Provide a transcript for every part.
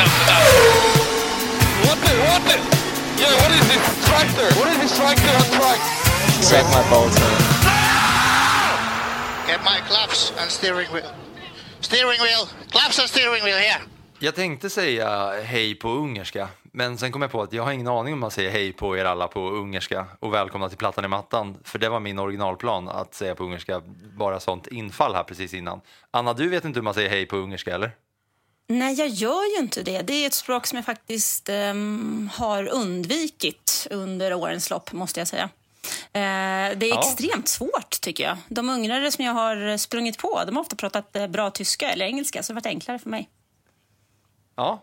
new pattern for that. What the, what the? Yeah, what is this tractor? What is this tractor on track? Suck my balls, man. Get my claps and steering wheel. Steering wheel. Claps and steering wheel here. Jag tänkte säga hej på ungerska, men sen kom jag på att jag har ingen aning om man säger hej på er alla på ungerska och välkomna till Plattan i mattan, för det var min originalplan att säga på ungerska, bara sånt infall här precis innan. Anna, du vet inte hur man säger hej på ungerska, eller? Nej, jag gör ju inte det. Det är ett språk som jag faktiskt um, har undvikit under årens lopp, måste jag säga. Uh, det är Ja. extremt svårt, tycker jag. De ungrare som jag har sprungit på, de har ofta pratat eh, bra tyska eller engelska, så det har varit enklare för mig. Ja,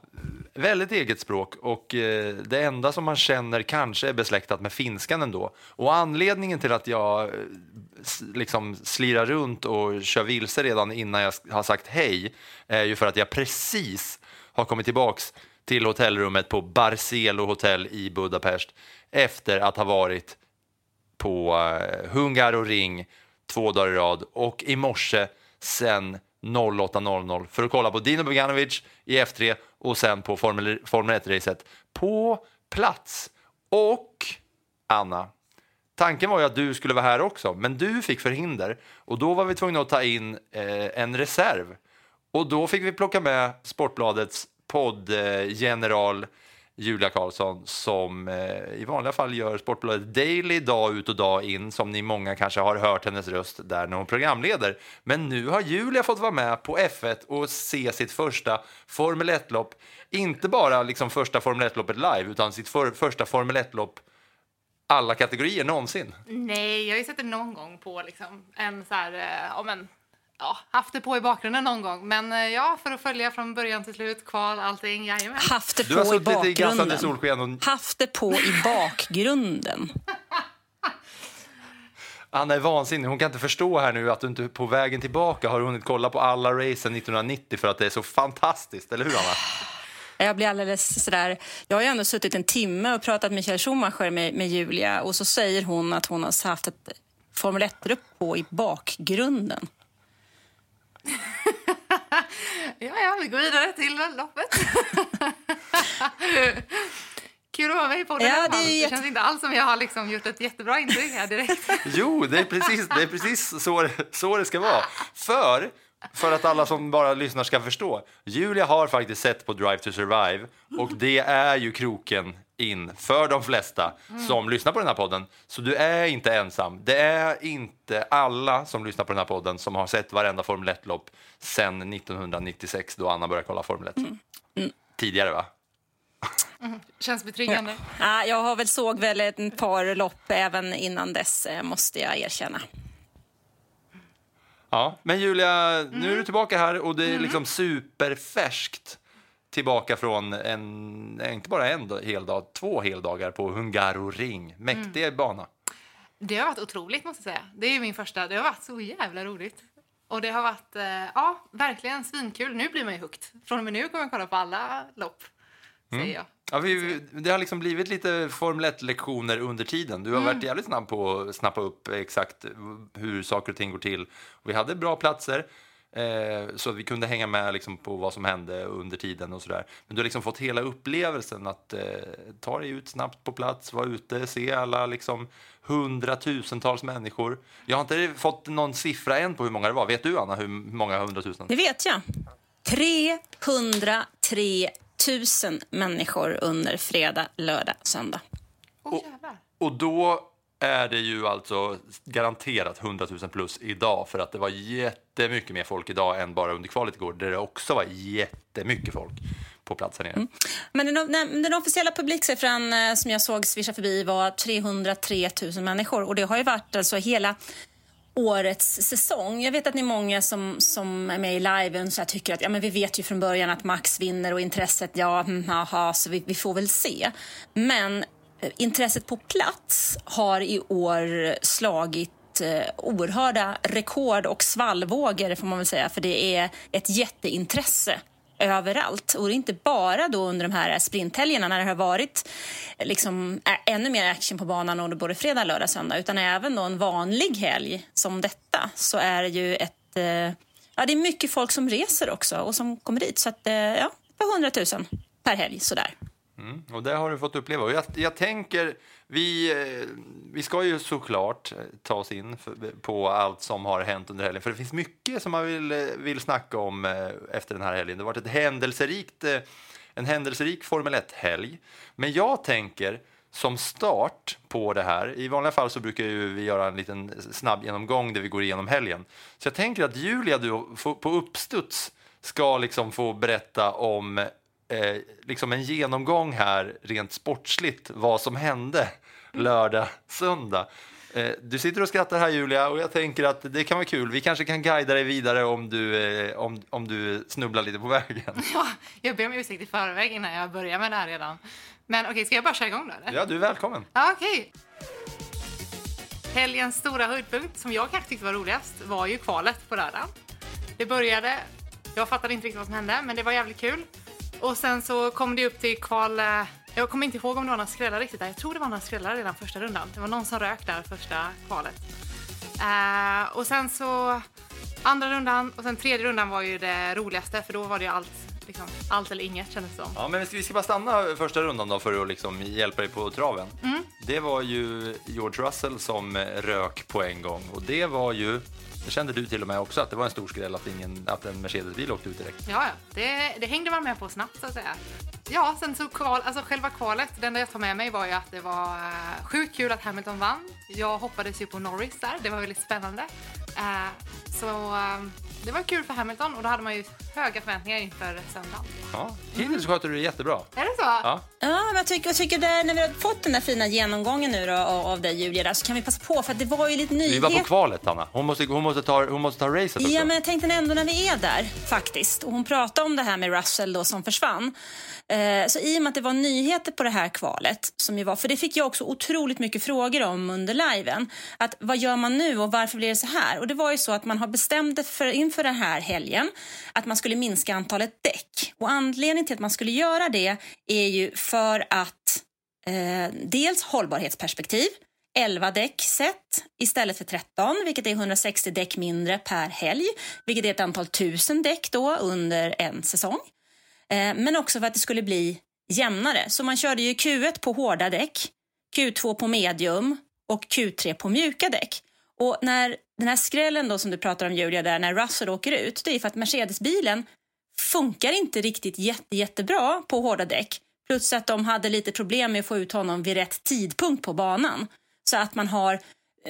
väldigt eget språk och eh, det enda som man känner kanske är besläktat med finskan ändå. Och anledningen till att jag eh, s- liksom slirar runt och kör vilse redan innan jag har sagt hej är ju för att jag precis har kommit tillbaks till hotellrummet på Barcelo hotell i Budapest efter att ha varit på eh, Hungaroring två dagar i rad och i morse sen 08.00 för att kolla på Dino Beganovic i F3 och sen på Formel, Formel 1-racet på plats. Och Anna, tanken var ju att du skulle vara här också, men du fick förhinder och då var vi tvungna att ta in eh, en reserv. Och då fick vi plocka med Sportbladets poddgeneral Julia Karlsson som eh, i vanliga fall gör Sportbladet Daily dag ut och dag in som ni många kanske har hört hennes röst där när hon programleder. Men nu har Julia fått vara med på F1 och se sitt första Formel 1-lopp. Inte bara liksom första Formel 1-loppet live utan sitt för, första Formel 1-lopp alla kategorier någonsin. Nej, jag har ju sett det någon gång på liksom en så här, eh, ja men, ja, haft det på i bakgrunden någon gång. Men eh, ja, för att följa från början till slut, kval, allting, jajamän. Haft det Du har på i suttit i gassande bakgrunden. solsken och Haft det på i bakgrunden. Anna är vansinnig. Hon kan inte förstå här nu att du inte på vägen tillbaka har hunnit kolla på alla racen 1990 för att det är så fantastiskt. Eller hur, Anna? Jag blir alldeles sådär... Jag har ju ändå suttit en timme och pratat med Michael Schumacher med, med Julia och så säger hon att hon har haft ett Formel 1-rupp på i bakgrunden. Ja, ja, vi går vidare till loppet. Kul att vara med i podden Ja, det ju det känns inte alls som jag har liksom gjort ett jättebra intryck här direkt. Jo, det är precis, det är precis så, det- så det ska vara. För, för att alla som bara lyssnar ska förstå. Julia har faktiskt sett på Drive to Survive och det är ju kroken in för de flesta som lyssnar på den här podden. Så du är inte ensam. Det är inte alla som lyssnar på den här podden som har sett varenda Formel 1-lopp sedan 1996 då Anna började kolla Formel 1. Tidigare, va? Känns betryggande. Ja, jag har väl såg väl ett par lopp även innan dess, eh, måste jag erkänna. Ja, men Julia, nu är du tillbaka här och det är liksom superfärskt tillbaka från en, inte bara en hel dag, två heldagar på Hungaroring. Mäktig bana. Det har varit otroligt måste säga. Det är min första. Det har varit så jävla roligt. Och det har varit, eh, ja, verkligen svinkul. Nu blir man ju hooked. Från och med nu kommer jag kolla på alla lopp, säger jag. Ja, vi, det har liksom blivit lite Formel 1-lektioner under tiden. Du har varit jävligt snabb på att snappa upp exakt hur saker och ting går till. Vi hade bra platser. Eh, så att vi kunde hänga med liksom, på vad som hände under tiden och sådär. Men du har liksom fått hela upplevelsen att eh, ta dig ut snabbt på plats, vara ute, se alla liksom hundratusentals människor. Jag har inte fått någon siffra än på hur många det var. Vet du Anna hur många hundratusen? Det vet jag. 303 000 människor under fredag, lördag, söndag. Jävlar. Och då är det ju alltså garanterat 100 000 plus idag för att det var jättemycket mer folk idag än bara under kvalet igår där det också var jättemycket folk på plats här nere. Mm. Men den, den, den officiella publiksiffran eh, som jag såg svischa förbi var 303 000 människor. Och det har ju varit alltså hela årets säsong. Jag vet att ni är många som, som är med i liven så jag tycker att ja, men vi vet ju från början att Max vinner och intresset, ja, mm, aha, så vi, vi får väl se. Men intresset på plats har i år slagit eh, oerhörda rekord och svallvågor får man väl säga, för det är ett jätteintresse överallt. Och det är inte bara då under de här sprinthelgerna när det har varit eh, liksom, ännu mer action på banan under både fredag, lördag, söndag utan även då en vanlig helg som detta så är det ju ett... Eh, ja, det är mycket folk som reser också och som kommer dit. Så att, ja, ett par hundratusen per helg sådär. Mm, och det har du fått uppleva. Och jag, jag tänker, vi, eh, vi ska ju såklart eh, ta oss in på allt som har hänt under helgen. För det finns mycket som man vill, eh, vill snacka om efter den här helgen. Det har varit ett händelserikt, en händelserik Formel 1-helg. Men jag tänker som start på det här, i vanliga fall så brukar ju vi göra en liten snabb genomgång där vi går igenom helgen. Så jag tänker att Julia, du på uppstuds ska liksom få berätta om eh, liksom en genomgång här rent sportsligt vad som hände lördag, söndag. Eh, du sitter och skrattar här Julia och jag tänker att det kan vara kul. Vi kanske kan guida dig vidare om du, eh, om, om du snubblar lite på vägen. Ja, jag ber om ursäkt i förväg innan jag börjar med det här redan. Men okej, ska jag bara köra igång då eller? Ja, du är välkommen. Ja, okej. Helgens stora höjdpunkt, som jag kanske tyckte var roligast, var ju kvalet på lördagen. Det började, jag fattade inte riktigt vad som hände, men det var jävligt kul. Och sen så kom det upp till kval, eh, jag kommer inte ihåg om det var några skrällar riktigt där. Jag tror det var några skrällar redan första rundan. Det var någon som rök där första kvalet. Eh, och sen så andra rundan och sen tredje rundan var ju det roligaste för då var det ju allt, liksom, allt eller inget kändes det som. Ja, men vi ska, vi ska bara stanna första rundan då för att liksom hjälpa dig på traven. Det var ju George Russell som rök på en gång och det var ju, det kände du till och med också, att det var en stor skräll att, ingen, att en Mercedes-bil åkte ut direkt. Ja, ja. Det, det hängde man med på snabbt så att säga. Ja, sen så kval, alltså själva kvalet, det enda jag tar med mig var ju att det var eh, sjukt kul att Hamilton vann. Jag hoppades ju på Norris där, det var väldigt spännande. Eh, så eh, det var kul för Hamilton och då hade man ju höga förväntningar inför söndagen. Ja, hittills sköter du det jättebra. Är det så? Ja. Ja, men jag tycker, jag tycker det, när vi har fått den där fina genomgången nu då, av, av dig Julia där, så kan vi passa på för att det var ju lite Vi nyhet. var på kvalet, Anna. Hon måste, hon måste, ta, hon måste ta racet också. Ja, men jag tänkte ändå när vi är där faktiskt. Och hon pratade om det här med Russell då som försvann. Eh, så i och med att det var nyheter på det här kvalet, som ju var, för det fick jag också otroligt mycket frågor om under liven. Att vad gör man nu och varför blir det så här? Och det var ju så att man har bestämt det för, inför den här helgen att man skulle minska antalet däck. Och anledningen till att man skulle göra det är ju för att eh, dels hållbarhetsperspektiv 11 däck set istället för 13, vilket är 160 däck mindre per helg, vilket är ett antal tusen däck då under en säsong. Eh, men också för att det skulle bli jämnare. Så man körde ju Q1 på hårda däck, Q2 på medium och Q3 på mjuka däck. Och när den här skrällen då som du pratar om Julia, där när Russell åker ut, det är för att Mercedes-bilen funkar inte riktigt jätte, jättebra på hårda däck. Plus att de hade lite problem med att få ut honom vid rätt tidpunkt på banan. Så att man har,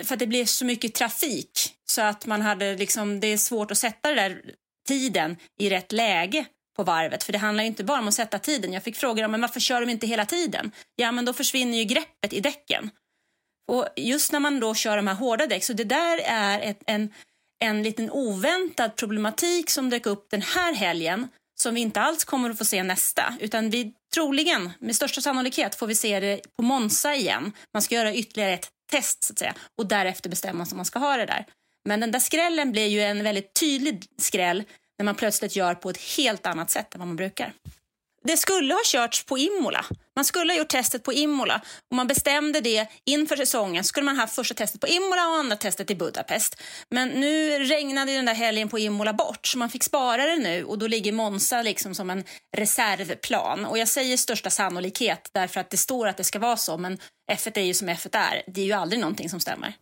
för att det blir så mycket trafik så att man hade liksom, det är svårt att sätta den där tiden i rätt läge på varvet. För det handlar ju inte bara om att sätta tiden. Jag fick frågor om men varför kör de inte hela tiden? Ja, men då försvinner ju greppet i däcken. Och just när man då kör de här hårda däck, så det där är ett, en, en liten oväntad problematik som dök upp den här helgen som vi inte alls kommer att få se nästa. Utan vi troligen, med största sannolikhet, får vi se det på Monza igen. Man ska göra ytterligare ett test så att säga och därefter bestämma om man ska ha det där. Men den där skrällen blir ju en väldigt tydlig skräll när man plötsligt gör på ett helt annat sätt än vad man brukar. Det skulle ha körts på Imola. Man skulle ha gjort testet på Imola och man bestämde det inför säsongen. Skulle man haft första testet på Imola och andra testet i Budapest. Men nu regnade den där helgen på Imola bort så man fick spara det nu och då ligger Monza liksom som en reservplan. Och jag säger största sannolikhet därför att det står att det ska vara så men F1 är ju som F1 är. Det är ju aldrig någonting som stämmer.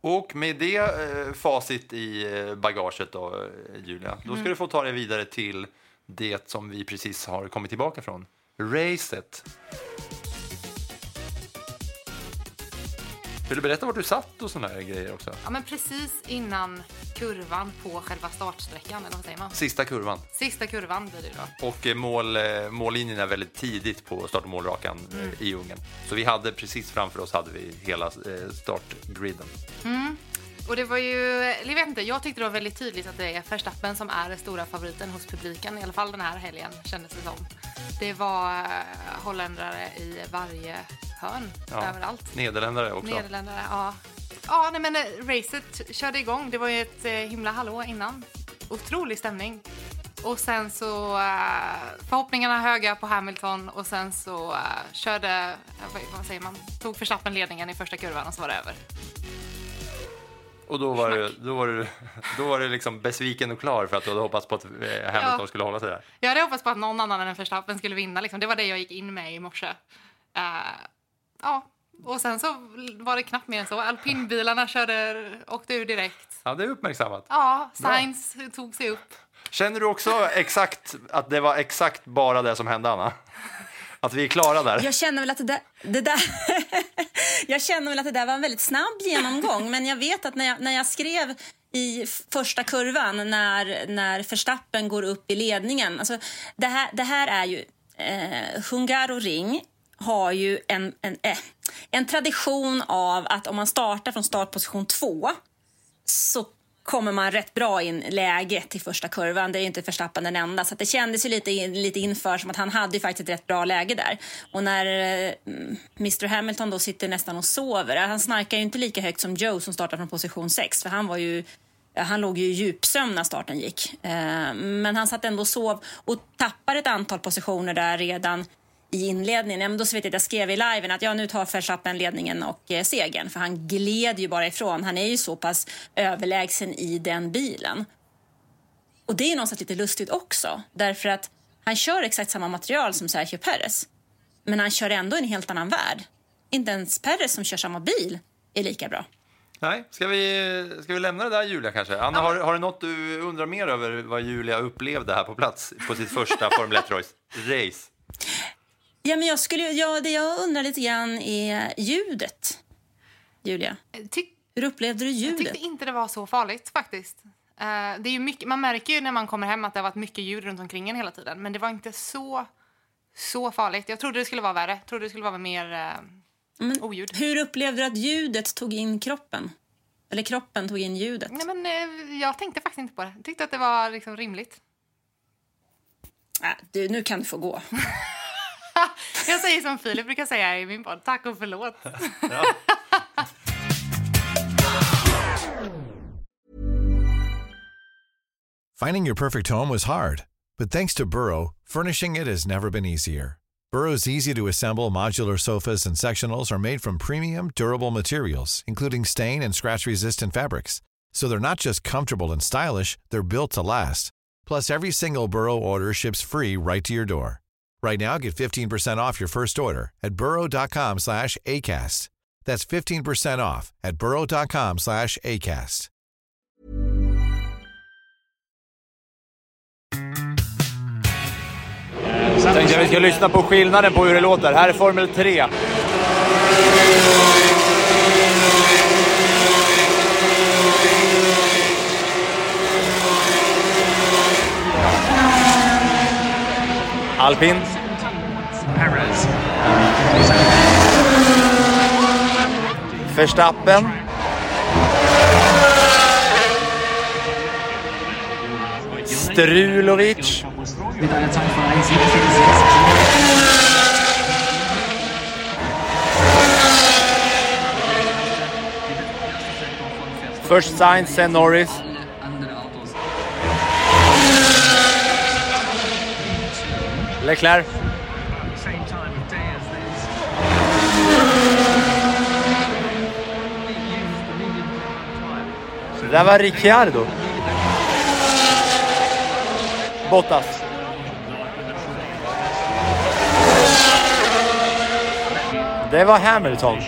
Och med det eh, facit i eh, bagaget då, eh, Julia, då ska du få ta dig vidare till det som vi precis har kommit tillbaka från. Racet. Vill du berätta vart du satt och såna här grejer också? Ja, men precis innan kurvan på själva startsträckan, eller vad säger man? Sista kurvan. Sista kurvan blir det då. Och eh, mål, eh, mållinjen är väldigt tidigt på start och målrakan eh, Mm. i Ungern. Så vi hade precis framför oss hade vi hela startgriden. Och det var ju, jag vet inte, jag tyckte det var väldigt tydligt att det är Verstappen som är den stora favoriten hos publiken, i alla fall den här helgen kändes det som. Det var eh, holländare i varje hörn, Ja. överallt. Nederländare också. Nederländare, ja. Ja, nej men eh, racet körde igång. Det var ju ett eh, himla hallå innan. Otrolig stämning. Och sen så förhoppningarna höga på Hamilton och sen så körde, vad, vad säger man, tog Verstappen ledningen i första kurvan och så var det över. Och då var, det, då, var det, då var det liksom besviken och klar för att du hade hoppats på att eh, Hamilton Ja. skulle hålla sig där. Jag hade hoppats på att någon annan än Verstappen skulle vinna. Liksom. Det var det jag gick in med i morse. Eh, ja, och sen så var det knappt mer än så. Alpinbilarna körde, åkte ur direkt. Ja, det är uppmärksammat. Ja, Sainz tog sig upp. Känner du också exakt att det var exakt bara det som hände, Anna? Att vi är klara där? Jag känner väl att det där, det där jag känner väl att det där var en väldigt snabb genomgång men jag vet att när jag, när jag skrev i första kurvan när, när förstappen går upp i ledningen. Alltså, det, här, det här är ju... Eh, Hungaro Ring har ju en, en, eh, en tradition av att om man startar från startposition två så kommer man rätt bra in läge till första kurvan. Det är ju inte Verstappen den enda. Så att det kändes ju lite, in, lite inför som att han hade ju faktiskt ett rätt bra läge där. Och när eh, Mr Hamilton då sitter nästan och sover. Han snarkar ju inte lika högt som Joe som startar från position 6. För han var ju han låg ju i djupsömn när starten gick. Eh, men han satt ändå och sov och tappade ett antal positioner där redan i inledningen. Ja, men då så vet jag att jag skrev i liven att ja, nu tar Verstappen ledningen och eh, segern. För han gled ju bara ifrån. Han är ju så pass överlägsen i den bilen. Och det är någonstans lite lustigt också. Därför att han kör exakt samma material som Sergio Perez. Men han kör ändå i en helt annan värld. Inte ens Perez som kör samma bil är lika bra. Nej, ska vi, ska vi lämna det där Julia kanske? Anna, har, har du något du undrar mer över vad Julia upplevde här på plats på sitt första Formel 1-race? Ja, men jag skulle, ja, det jag undrar lite grann är ljudet. Julia, Tyck, hur upplevde du jag ljudet? tyckte inte det var så farligt faktiskt. Eh, det är mycket, man märker ju när man kommer hem att det har varit mycket ljud runt omkring en hela tiden. Men det var inte så, så farligt. Jag trodde det skulle vara värre. Jag trodde det skulle vara mer eh, Men oljud. Hur upplevde du att ljudet tog in kroppen? Eller kroppen tog in ljudet? Nej, men, eh, jag tänkte faktiskt inte på det. Jag tyckte att det var liksom rimligt. Äh, du, nu kan du få gå. Jag säger som Filip brukar säga i min podd, tack och förlåt. Finding your perfect home was hard, but thanks to Burrow, furnishing it has never been easier. Burrow's easy to assemble modular sofas and sectionals are made from premium, durable materials, including stain and scratch resistant fabrics. So they're not just comfortable and stylish, they're built to last. Plus, every single Burrow order ships free right to your door. Right now, get 15% off your first order at burrow.com slash ACAST. That's 15% off at burrow.com slash ACAST. Tänkte jag vi ska lyssna på skillnaden på hur det låter. Här är Formel 3. Alpin. Verstappen. Strulovic. Först Sainz, sen Norris. Leclerc. Det där var Ricciardo. Bottas. Det var Hamilton.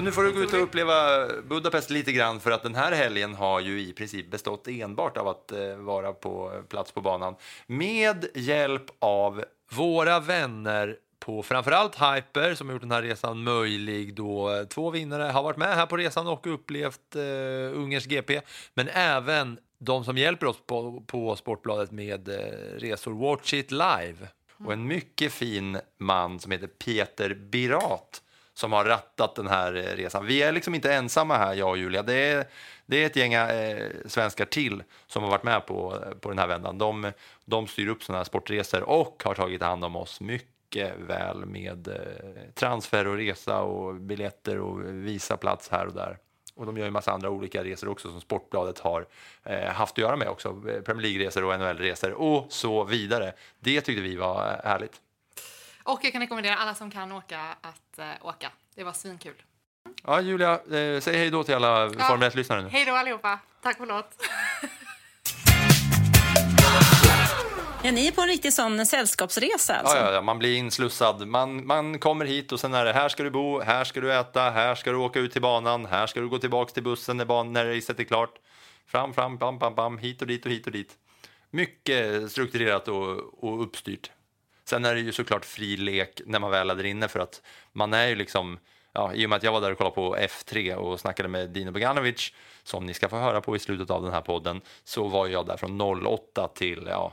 Och nu får du gå ut och uppleva Budapest lite grann för att den här helgen har ju i princip bestått enbart av att eh, vara på plats på banan. Med hjälp av våra vänner på framförallt Hyper som har gjort den här resan möjlig då eh, två vinnare har varit med här på resan och upplevt eh, Ungerns GP men även de som hjälper oss på, på Sportbladet med eh, resor. Watch It Live. Och en mycket fin man som heter Peter Birat som har rattat den här eh, resan. Vi är liksom inte ensamma här, jag och Julia. Det är, det är ett gäng eh, svenskar till som har varit med på, på den här vändan. De, de styr upp sådana här sportresor och har tagit hand om oss mycket väl med eh, transfer och resa och biljetter och visa plats här och där. Och de gör ju massa andra olika resor också som Sportbladet har eh, haft att göra med också. Eh, Premier League-resor och NHL-resor och så vidare. Det tyckte vi var eh, härligt. Och jag kan rekommendera alla som kan åka att eh, åka. Det var svinkul. Ja, Julia, eh, säg hej då till alla Ja. Formel 1-lyssnare nu. Hej då allihopa. Tack och förlåt. Ja, ni är på en riktig sån sällskapsresa alltså? Ja, ja, ja, man blir inslussad. Man, man kommer hit och sen är det här ska du bo, här ska du äta, här ska du åka ut till banan, här ska du gå tillbaks till bussen när, ban- när racet är klart. Fram, fram, bam, bam, bam, hit och dit och hit och dit. Mycket strukturerat och, och uppstyrt. Sen är det ju såklart fri lek när man väl är där inne för att man är ju liksom, ja, i och med att jag var där och kollade på F3 och snackade med Dino Boganovic som ni ska få höra på i slutet av den här podden så var jag där från 08 till, ja,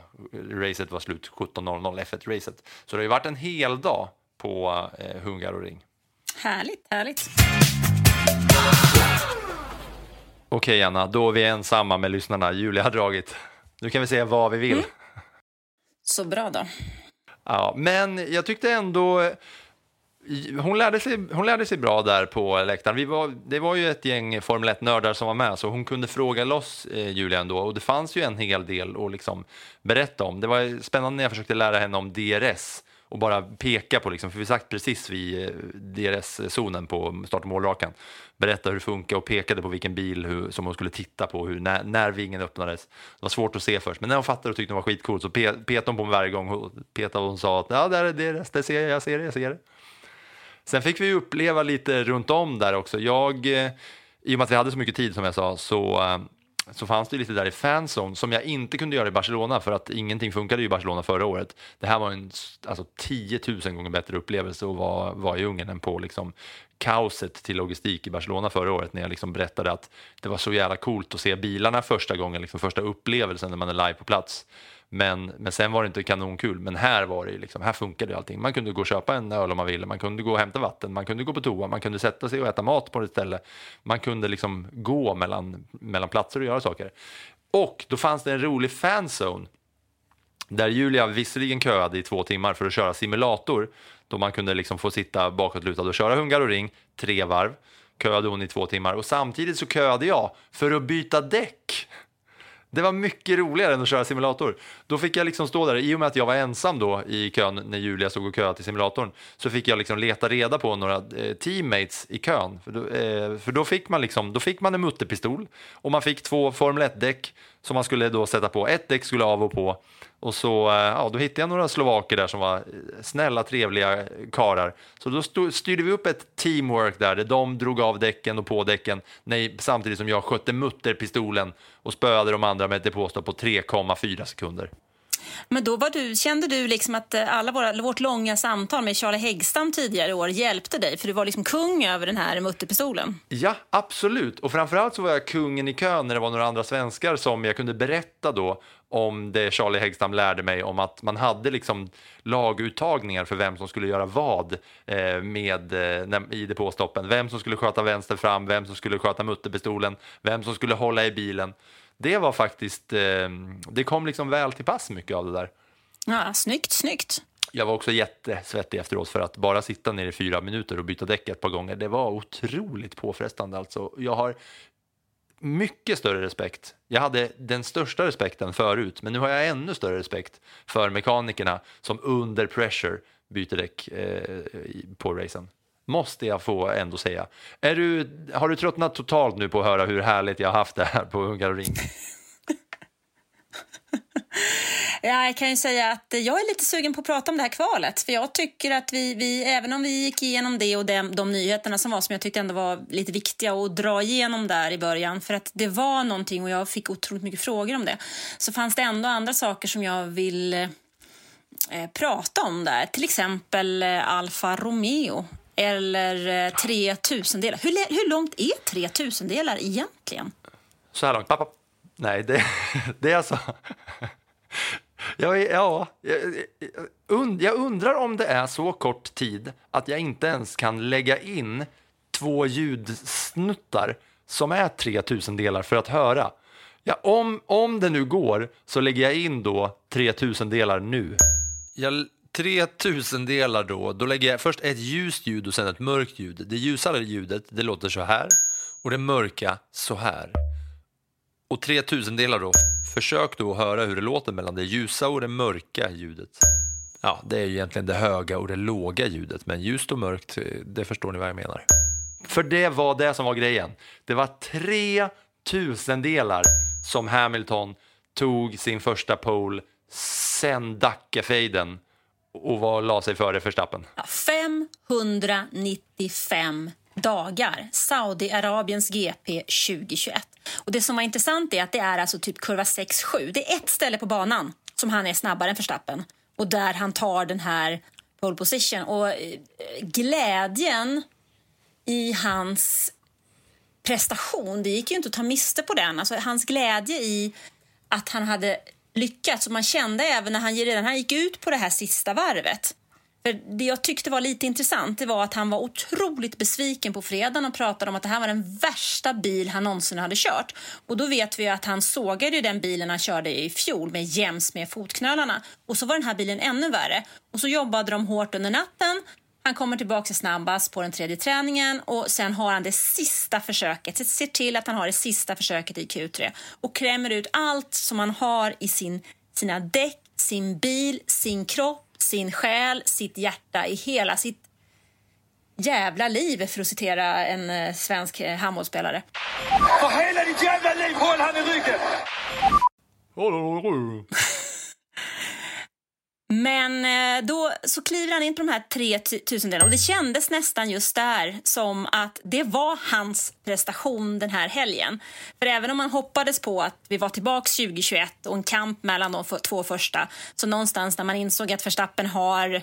racet var slut 17.00, F1-racet. Så det har ju varit en hel dag på eh, Hungaroring. Härligt, härligt. Okej Anna, då är vi ensamma med lyssnarna. Julia har dragit. Nu kan vi säga vad vi vill. Så bra då. Ja, men jag tyckte ändå... Eh, hon lärde, sig, hon lärde sig bra där på läktaren. Vi var, det var ju ett gäng Formel 1-nördar som var med, så hon kunde fråga loss eh, Julia ändå. Och det fanns ju en hel del att liksom berätta om. Det var spännande när jag försökte lära henne om DRS och bara peka på, liksom, för vi satt precis vid eh, DRS-zonen på start och målrakan. Berätta hur det funkar och pekade på vilken bil hur, som hon skulle titta på hur, när, när vingen öppnades. Det var svårt att se först, men när hon fattade och tyckte det var skitcoolt så pe, petade hon på mig varje gång. Hon petade och hon sa att ja, där är DRS, det ser jag, jag ser det, jag ser det. Sen fick vi uppleva lite runt om där också. Jag, eh, I och med att vi hade så mycket tid som jag sa, så, eh, så fanns det lite där i fanzone som jag inte kunde göra i Barcelona för att ingenting funkade i Barcelona förra året. Det här var en alltså, 10 000 gånger bättre upplevelse att vara, vara i Ungern än på liksom, kaoset till logistik i Barcelona förra året när jag liksom berättade att det var så jävla coolt att se bilarna första gången, liksom första upplevelsen när man är live på plats. Men, men sen var det inte kanonkul. Men här var det liksom, här funkade allting. Man kunde gå och köpa en öl om man ville, man kunde gå och hämta vatten, man kunde gå på toa, man kunde sätta sig och äta mat på ett ställe. Man kunde liksom gå mellan, mellan platser och göra saker. Och då fanns det en rolig fanzone där Julia visserligen köade i två timmar för att köra simulator, då man kunde liksom få sitta bakåtlutad och köra hungar och ring tre varv, köade hon i två timmar och samtidigt så köade jag för att byta däck. Det var mycket roligare än att köra simulator. Då fick jag liksom stå där, i och med att jag var ensam då i kön när Julia stod och köade till simulatorn, så fick jag liksom leta reda på några eh, teammates i kön. För då, eh, för då fick man liksom, då fick man en mutterpistol och man fick två Formel 1-däck som man skulle då sätta på. Ett däck skulle av och på och så, eh, ja, då hittade jag några slovaker där som var eh, snälla, trevliga karar. Så då stod, styrde vi upp ett teamwork där, där de drog av däcken och på däcken nej, samtidigt som jag skötte mutterpistolen och spöade de andra med ett depåstopp på 3,4 sekunder. Men då var du, kände du liksom att eh, alla våra, vårt långa samtal med Charlie Häggstam tidigare i år hjälpte dig? För du var liksom kung över den här mutterpistolen. Ja, absolut. Och framförallt så var jag kungen i kön när det var några andra svenskar som jag kunde berätta då om det Charlie Häggstam lärde mig om att man hade liksom laguttagningar för vem som skulle göra vad eh, med, eh, i depåstoppen. Vem som skulle sköta vänster fram, vem som skulle sköta mutterpistolen, vem som skulle hålla i bilen. Det var faktiskt, eh, det kom liksom väl till pass mycket av det där. Ja, snyggt, snyggt. Jag var också jättesvettig efteråt för att bara sitta ner i fyra minuter och byta däck ett par gånger, det var otroligt påfrestande. Alltså, jag har mycket större respekt. Jag hade den största respekten förut, men nu har jag ännu större respekt för mekanikerna som under pressure byter däck eh, på racen. Måste jag få ändå säga. Är du, har du tröttnat totalt nu på att höra hur härligt jag har haft det här på Ungar och Ja, jag kan ju säga att jag är lite sugen på att prata om det här kvalet. För jag tycker att vi, vi även om vi gick igenom det och de, de nyheterna som var som jag tyckte ändå var lite viktiga att dra igenom där i början. För att det var någonting och jag fick otroligt mycket frågor om det. Så fanns det ändå andra saker som jag vill eh, prata om där. Till exempel eh, Alfa Romeo eller eh, tre tusendelar. Hur, hur långt är tre tusendelar egentligen? Så här långt, pappa. Nej, det, det är alltså... Jag, är- ja, jag, und, jag undrar om det är så kort tid att jag inte ens kan lägga in två ljudsnuttar som är 3000 delar för att höra. Ja, om, om det nu går så lägger jag in då 3000 delar nu. Jag, Tre tusendelar då, då lägger jag först ett ljust ljud och sen ett mörkt ljud. Det ljusare ljudet det låter så här och det mörka så här. Och tre tusendelar då, försök då att höra hur det låter mellan det ljusa och det mörka ljudet. Ja, det är ju egentligen det höga och det låga ljudet, men ljust och mörkt, det förstår ni vad jag menar. För det var det som var grejen. Det var tre tusendelar som Hamilton tog sin första pole sen Dackefejden och vad la sig före Verstappen. 595 dagar. Saudiarabiens GP 2021. Och Det som var intressant är att det är alltså typ kurva 6-7. Det är ett ställe på banan som han är snabbare än Verstappen och där han tar den här pole position. Och eh, glädjen i hans prestation, det gick ju inte att ta miste på den. Alltså, hans glädje i att han hade lyckats. Och man kände även när han redan han gick ut på det här sista varvet. För Det jag tyckte var lite intressant det var att han var otroligt besviken på fredagen och pratade om att det här var den värsta bil han någonsin hade kört. Och då vet vi att han sågade ju den bilen han körde i fjol med jäms med fotknölarna. Och så var den här bilen ännu värre. Och så jobbade de hårt under natten. Han kommer tillbaka snabbast på den tredje träningen och sen har han det sista försöket. Ser till att han har det sista försöket i Q3 och krämer ut allt som han har i sin, sina däck, sin bil, sin kropp, sin själ, sitt hjärta, i hela sitt jävla liv, för att citera en eh, svensk eh, handbollsspelare. För hela ditt jävla liv, håll han i ryggen! Men eh, då så kliver han in på de här 3000 delarna och det kändes nästan just där som att det var hans prestation den här helgen. För även om man hoppades på att vi var tillbaka 2021 och en kamp mellan de två första så någonstans när man insåg att Verstappen har eh,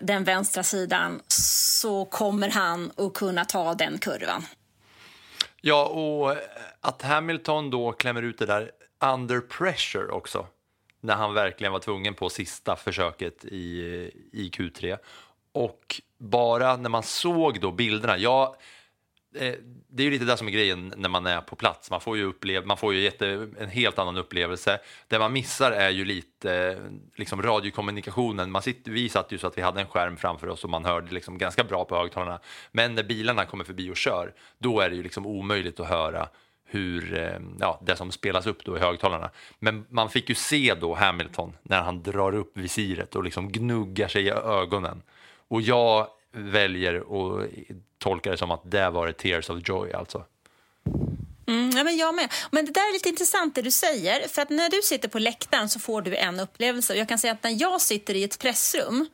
den vänstra sidan så kommer han att kunna ta den kurvan. Ja, och att Hamilton då klämmer ut det där under pressure också. När han verkligen var tvungen på sista försöket i, i Q3. Och bara när man såg då bilderna, ja, eh, det är ju lite det som är grejen när man är på plats. Man får ju, upplev, man får ju jätte, en helt annan upplevelse. Det man missar är ju lite liksom radiokommunikationen. Man sitter, vi satt ju så att vi hade en skärm framför oss och man hörde liksom ganska bra på högtalarna. Men när bilarna kommer förbi och kör, då är det ju liksom omöjligt att höra hur, eh, ja, det som spelas upp då i högtalarna. Men man fick ju se då Hamilton när han drar upp visiret och liksom gnuggar sig i ögonen. Och jag väljer att tolka det som att det var ett tears of joy alltså. Mm, ja, men jag med. Men det där är lite intressant det du säger. För att när du sitter på läktaren så får du en upplevelse. Och jag kan säga att när jag sitter i ett pressrum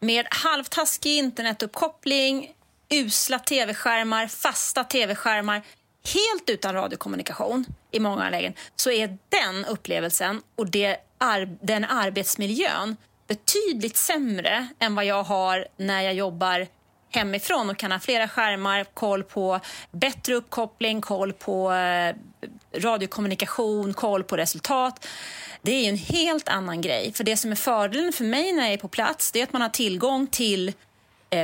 med halvtaskig internetuppkoppling, usla tv-skärmar, fasta tv-skärmar, helt utan radiokommunikation i många lägen, så är den upplevelsen och det, ar- den arbetsmiljön betydligt sämre än vad jag har när jag jobbar hemifrån och kan ha flera skärmar, koll på bättre uppkoppling, koll på eh, radiokommunikation, koll på resultat. Det är ju en helt annan grej. För det som är fördelen för mig när jag är på plats, det är att man har tillgång till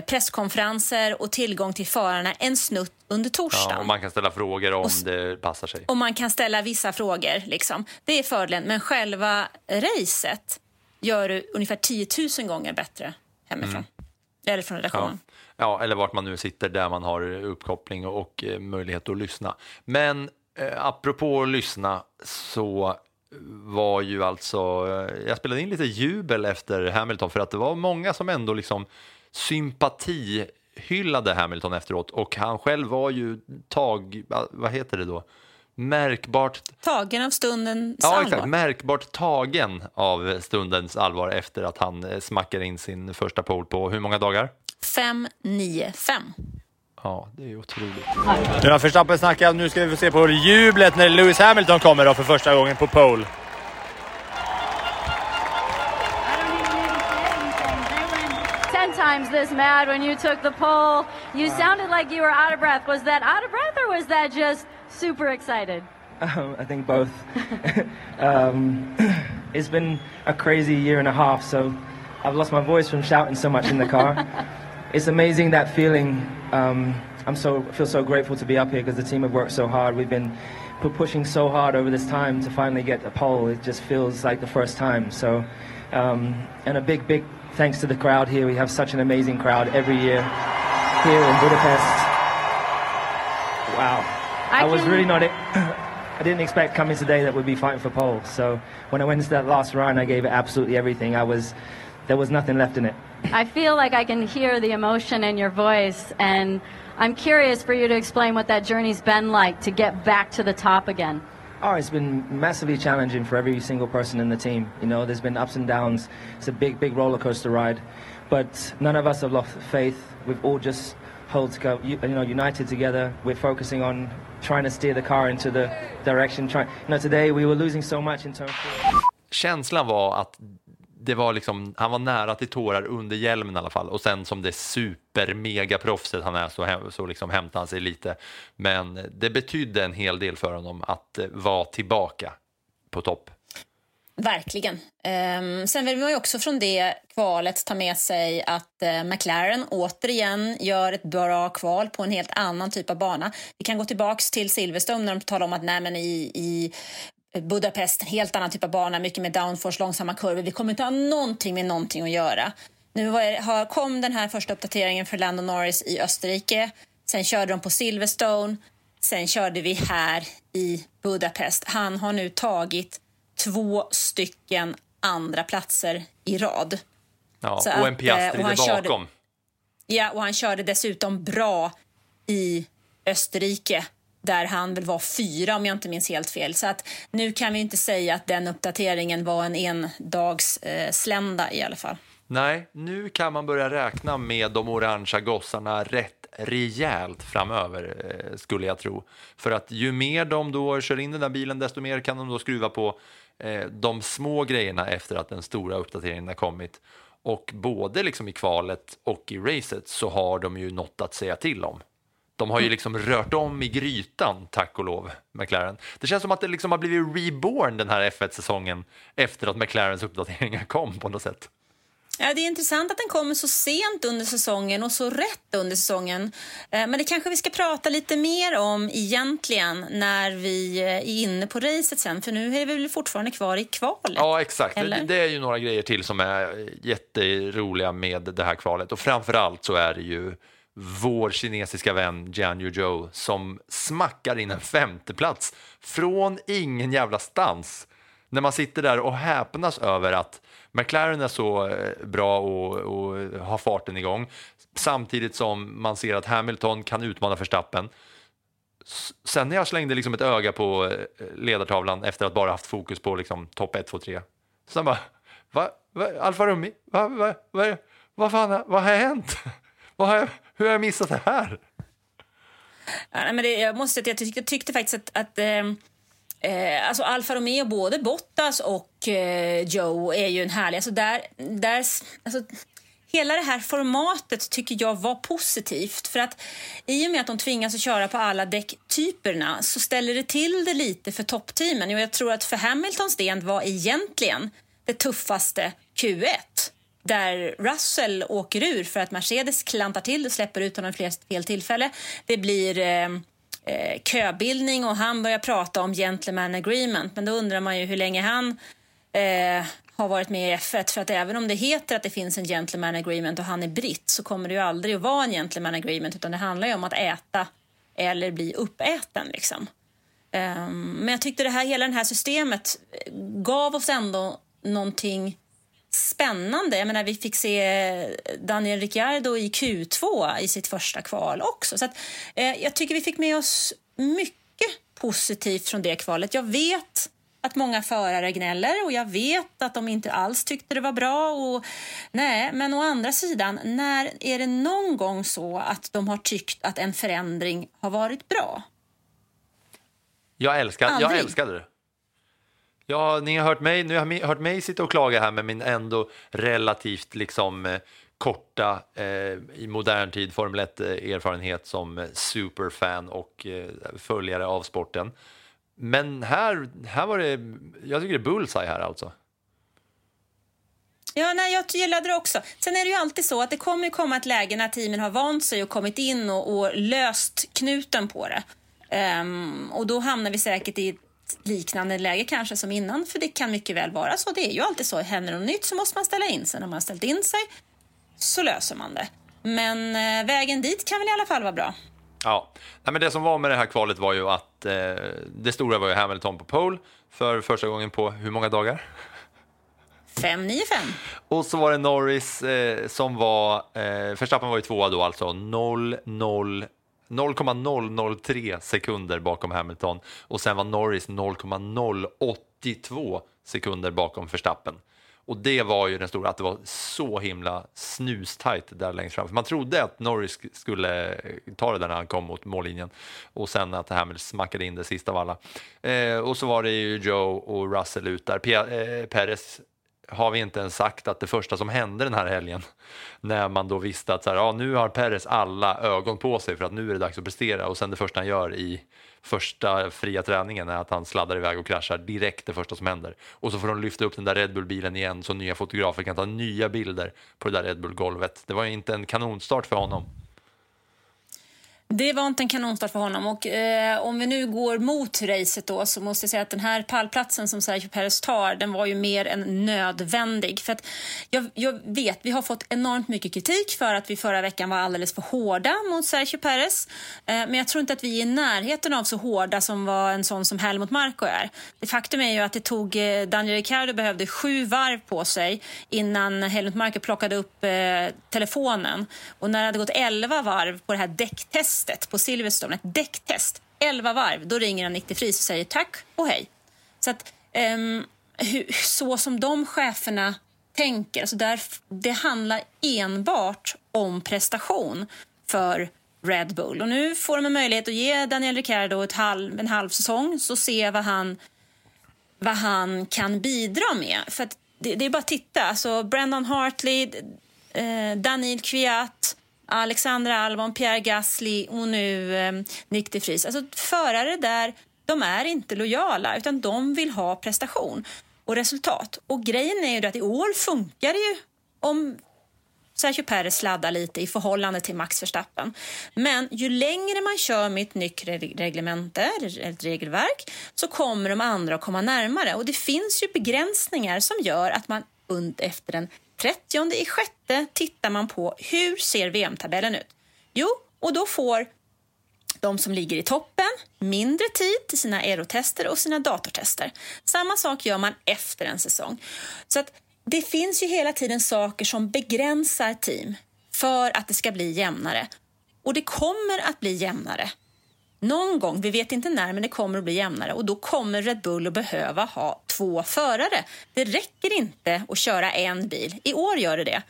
presskonferenser och tillgång till förarna en snutt under torsdagen. Ja, och man kan ställa frågor om Och det passar sig. Och man kan ställa vissa frågor. Liksom. Det är fördelen. Men själva racet gör du ungefär 10 000 gånger bättre hemifrån. Eller från Ja. redaktionen. ja, eller vart man nu sitter där man har uppkoppling och, och eh, möjlighet att lyssna. Men eh, apropå att lyssna så var ju alltså, eh, jag spelade in lite jubel efter Hamilton för att det var många som ändå liksom sympati hyllade Hamilton efteråt och han själv var ju tag, vad heter det då, märkbart Tagen av stundens Ja, allvar. exakt. Märkbart tagen av stundens allvar efter att han eh, smackar in sin första pole på hur många dagar? 5, 9, 5. Ja, det är otroligt. Nu har Verstappen snackat, nu ska vi få se på jublet när Lewis Hamilton kommer då för första gången på pole. Times this mad when you took the pole. You sounded like you were out of breath. Was that out of breath or was that just super excited? Um, I think both. um, it's been a crazy year and a half, so I've lost my voice from shouting so much in the car. it's amazing that feeling. Um, I'm so feel so grateful to be up here because the team have worked so hard. We've been pu- pushing so hard over this time to finally get a pole. It just feels like the first time. So, um, and a big, big thanks to the crowd here. We have such an amazing crowd every year here in Budapest. Wow. I I, was really not. It I didn't expect coming today that we'd be fighting for pole. So when I went into that last round, I gave it absolutely everything. I was, there was nothing left in it. I feel like I can hear the emotion in your voice, and I'm curious for you to explain what that journey's been like to get back to the top again. Oh, it's been massively challenging for every single person in the team. You know, there's been ups and downs. It's a big, big roller coaster ride, but none of us have lost faith. We've all just held together, you know, united together. We're focusing on trying to steer the car into the direction. Trying, you know, today we were losing so much in terms att det var liksom, han var nära till tårar under hjälmen i alla fall och sen som det super mega proffset han är så, så liksom hämtade han sig lite. Men det betydde en hel del för honom att eh, vara tillbaka på topp. Verkligen. Um, sen vill man ju också från det kvalet ta med sig att uh, McLaren återigen gör ett bra kval på en helt annan typ av bana. Vi kan gå tillbaka till Silverstone när de talar om att nej, men i, i Budapest, en helt annan typ av bana, mycket med downforce, långsamma kurvor. Vi kommer inte ha någonting med någonting att göra. Nu har, kom den här första uppdateringen för Lando Norris i Österrike. Sen körde de på Silverstone. Sen körde vi här i Budapest. Han har nu tagit två stycken andra platser i rad. Ja, Så och en Piastri eh, han körde- bakom. Ja, och han körde dessutom bra i Österrike där han väl var fyra om jag inte minns helt fel. Så att nu kan vi inte säga att den uppdateringen var en endagsslända eh, i alla fall. Nej, nu kan man börja räkna med de orangea gossarna rätt rejält framöver, eh, skulle jag tro. För att ju mer de då kör in den där bilen, desto mer kan de då skruva på eh, de små grejerna efter att den stora uppdateringen har kommit. Och både liksom i kvalet och i racet så har de ju något att säga till om. De har ju liksom rört om i grytan, tack och lov, McLaren. Det känns som att det liksom har blivit reborn den här F1-säsongen efter att McLarens uppdateringar kom på något sätt. Ja, det är intressant att den kommer så sent under säsongen och så rätt under säsongen. Eh, Men det kanske vi ska prata lite mer om egentligen när vi eh, är inne på racet sen. För nu är vi väl fortfarande kvar i kvalet. Ja, exakt. Eller? det är ju några grejer till som är jätteroliga med det här kvalet. Och framförallt så är det ju vår kinesiska vän Jian Yuzhou som smackar in en femteplats från ingen jävla stans. När man sitter där och häpnas över att McLaren är så eh, bra och, och har farten igång samtidigt som man ser att Hamilton kan utmana Verstappen. Sen när jag slängde liksom ett öga på eh, ledartavlan efter att bara haft fokus på liksom topp 1, 2, 3. Sen bara, va, va, Alfa Romeo, va, va, va, vad fan, vad har hänt? Vad har jag, hur har jag missat det här? Ja, nej, men det, jag måste jag, tyckte, jag tyckte, faktiskt att, att ehm, eh, alltså Alfa Romeo, både Bottas och eh, Joe är ju en härlig... Alltså där, där, alltså, hela det här formatet tycker jag var positivt. För att i och med att de tvingas att köra på alla däcktyperna så ställer det till det lite för toppteamen. Och jag tror att för Hamiltons del var egentligen det tuffaste Q1 där Russell åker ur för att Mercedes klantar till och släpper ut honom vid fel tillfälle. Det blir eh, eh, köbildning och han börjar prata om gentleman agreement. Men då undrar man ju hur länge han eh, har varit med i F1. För att även om det heter att det finns en gentleman agreement och han är britt så kommer det ju aldrig att vara en gentleman agreement utan det handlar ju om att äta eller bli uppäten liksom. Ehm, men jag tyckte det här, hela det här systemet gav oss ändå någonting spännande. Jag menar, vi fick se Daniel Ricciardo i Q2 i sitt första kval också. Så att, eh, jag tycker vi fick med oss mycket positivt från det kvalet. Jag vet att många förare gnäller och jag vet att de inte alls tyckte det var bra. Och, nej, men å andra sidan, när är det någon gång så att de har tyckt att en förändring har varit bra? Jag, älskar, jag Aldrig. älskade det. Ja, ni har hört mig, nu har ni hört mig sitta och klaga här med min ändå relativt liksom eh, korta eh, i modern tid Formel 1 eh, erfarenhet som eh, superfan och eh, följare av sporten. Men här, här var det, jag tycker det är bullseye här alltså. Ja, nej, jag gillade det också. Sen är det ju alltid så att det kommer komma ett läge när teamen har vant sig och kommit in och, och löst knuten på det. Um, och då hamnar vi säkert i ett liknande läge kanske som innan, för det kan mycket väl vara så. Det är ju alltid så. Händer något nytt så måste man ställa in sig. När man har ställt in sig så löser man det. Men eh, vägen dit kan väl i alla fall vara bra. Ja, Nej, men det som var med det här kvalet var ju att eh, det stora var ju Hamilton på pole för första gången på hur många dagar? 595. Och så var det Norris eh, som var, eh, Verstappen var ju tvåa då alltså, 0, 0, 0,003 sekunder bakom Hamilton och sen var Norris 0,082 sekunder bakom Verstappen. Och det var ju den stora, att det var så himla snustajt där längst fram. För man trodde att Norris skulle eh, ta det där när han kom mot mållinjen och sen att Hamilton smackade in det sista av alla. Eh, och så var det ju Joe och Russell ut där. P eh, Perez har vi inte ens sagt att det första som hände den här helgen när man då visste att så här, ja, nu har Perez alla ögon på sig för att nu är det dags att prestera och sen det första han gör i första fria träningen är att han sladdar iväg och kraschar direkt det första som händer. Och så får de lyfta upp den där Red Bull-bilen igen så nya fotografer kan ta nya bilder på det där Red Bull-golvet. Det var ju inte en kanonstart för honom. Det var inte en kanonstart för honom. Och, eh, om vi nu går mot racet då så måste jag säga att den här pallplatsen som Sergio Perez tar den var ju mer än nödvändig. För att jag, jag vet, vi har fått enormt mycket kritik för att vi förra veckan var alldeles för hårda mot Sergio Perez. Eh, men jag tror inte att vi är i närheten av så hårda som var en sån som Helmut Marko är. Det faktum är ju att det tog, eh, Daniel Ricciardo behövde sju varv på sig innan Helmut Marko plockade upp eh, telefonen. Och när det hade gått elva varv på det här däcktestet på Silverstone, ett däcktest, 11 varv, då ringer han Nick de Vries och säger tack och hej. Så att ehm, um, hur, så som de cheferna tänker, alltså där, det handlar enbart om prestation för Red Bull. Och nu får de en möjlighet att ge Daniel Ricciardo ett halv, en halv säsong så se vad han, vad han kan bidra med. För att det, det är bara att titta. Alltså Brandon Hartley, eh, Daniel Kviat, Alexandra Albon, Pierre Gasly och nu eh, Nick de Vries. Alltså förare där, de är inte lojala utan de vill ha prestation och resultat. Och grejen är ju att i år funkar det ju om Sergio Perez sladdar lite i förhållande till Max Verstappen. Men ju längre man kör med ett nytt reglemente, ett regelverk, så kommer de andra att komma närmare. Och det finns ju begränsningar som gör att man efter en... 30 i sjätte tittar man på hur ser VM-tabellen ut. Jo, och då får de som ligger i toppen mindre tid till sina aerotester och sina datortester. Samma sak gör man efter en säsong. Så att det finns ju hela tiden saker som begränsar team för att det ska bli jämnare. Och det kommer att bli jämnare. Någon gång, vi vet inte när, men det kommer att bli jämnare och då kommer Red Bull att behöva ha två förare. Det räcker inte att köra en bil. I år gör det det.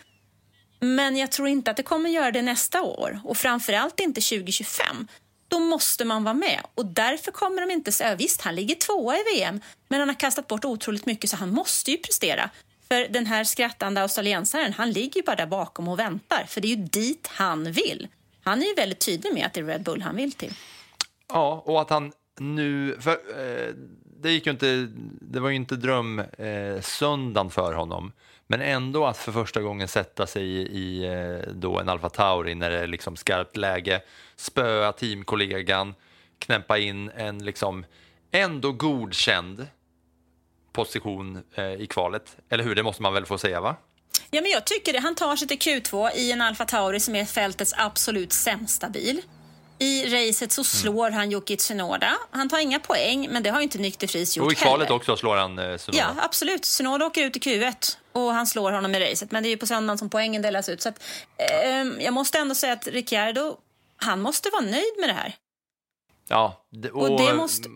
Men jag tror inte att det kommer göra det nästa år och framförallt inte 2025. Då måste man vara med och därför kommer de inte säga visst, han ligger tvåa i VM, men han har kastat bort otroligt mycket så han måste ju prestera. För den här skrattande australiensaren, han ligger ju bara där bakom och väntar, för det är ju dit han vill. Han är ju väldigt tydlig med att det är Red Bull han vill till. Ja, och att han nu... För, eh, det, gick ju inte, det var ju inte drömsöndagen eh, söndagen för honom. Men ändå att för första gången sätta sig i, i eh, då en Alfa Tauri när det är liksom skarpt läge, spöa teamkollegan, knäppa in en liksom ändå godkänd position eh, i kvalet. Eller hur? Det måste man väl få säga, va? Ja, men jag tycker det. Han tar sig till Q2 i en Alfa Tauri som är fältets absolut sämsta bil. I racet så slår han Yuki Tsunoda. Han tar inga poäng, men det har inte Nyck de Vries gjort Och i kvalet heller. också slår han eh, Tsunoda. Ja, absolut. Tsunoda åker ut i Q1 och han slår honom i racet. Men det är ju på söndagen som poängen delas ut. Så att, ehm, jag måste ändå säga att Ricciardo, han måste vara nöjd med det här. Ja, det, Och det måste-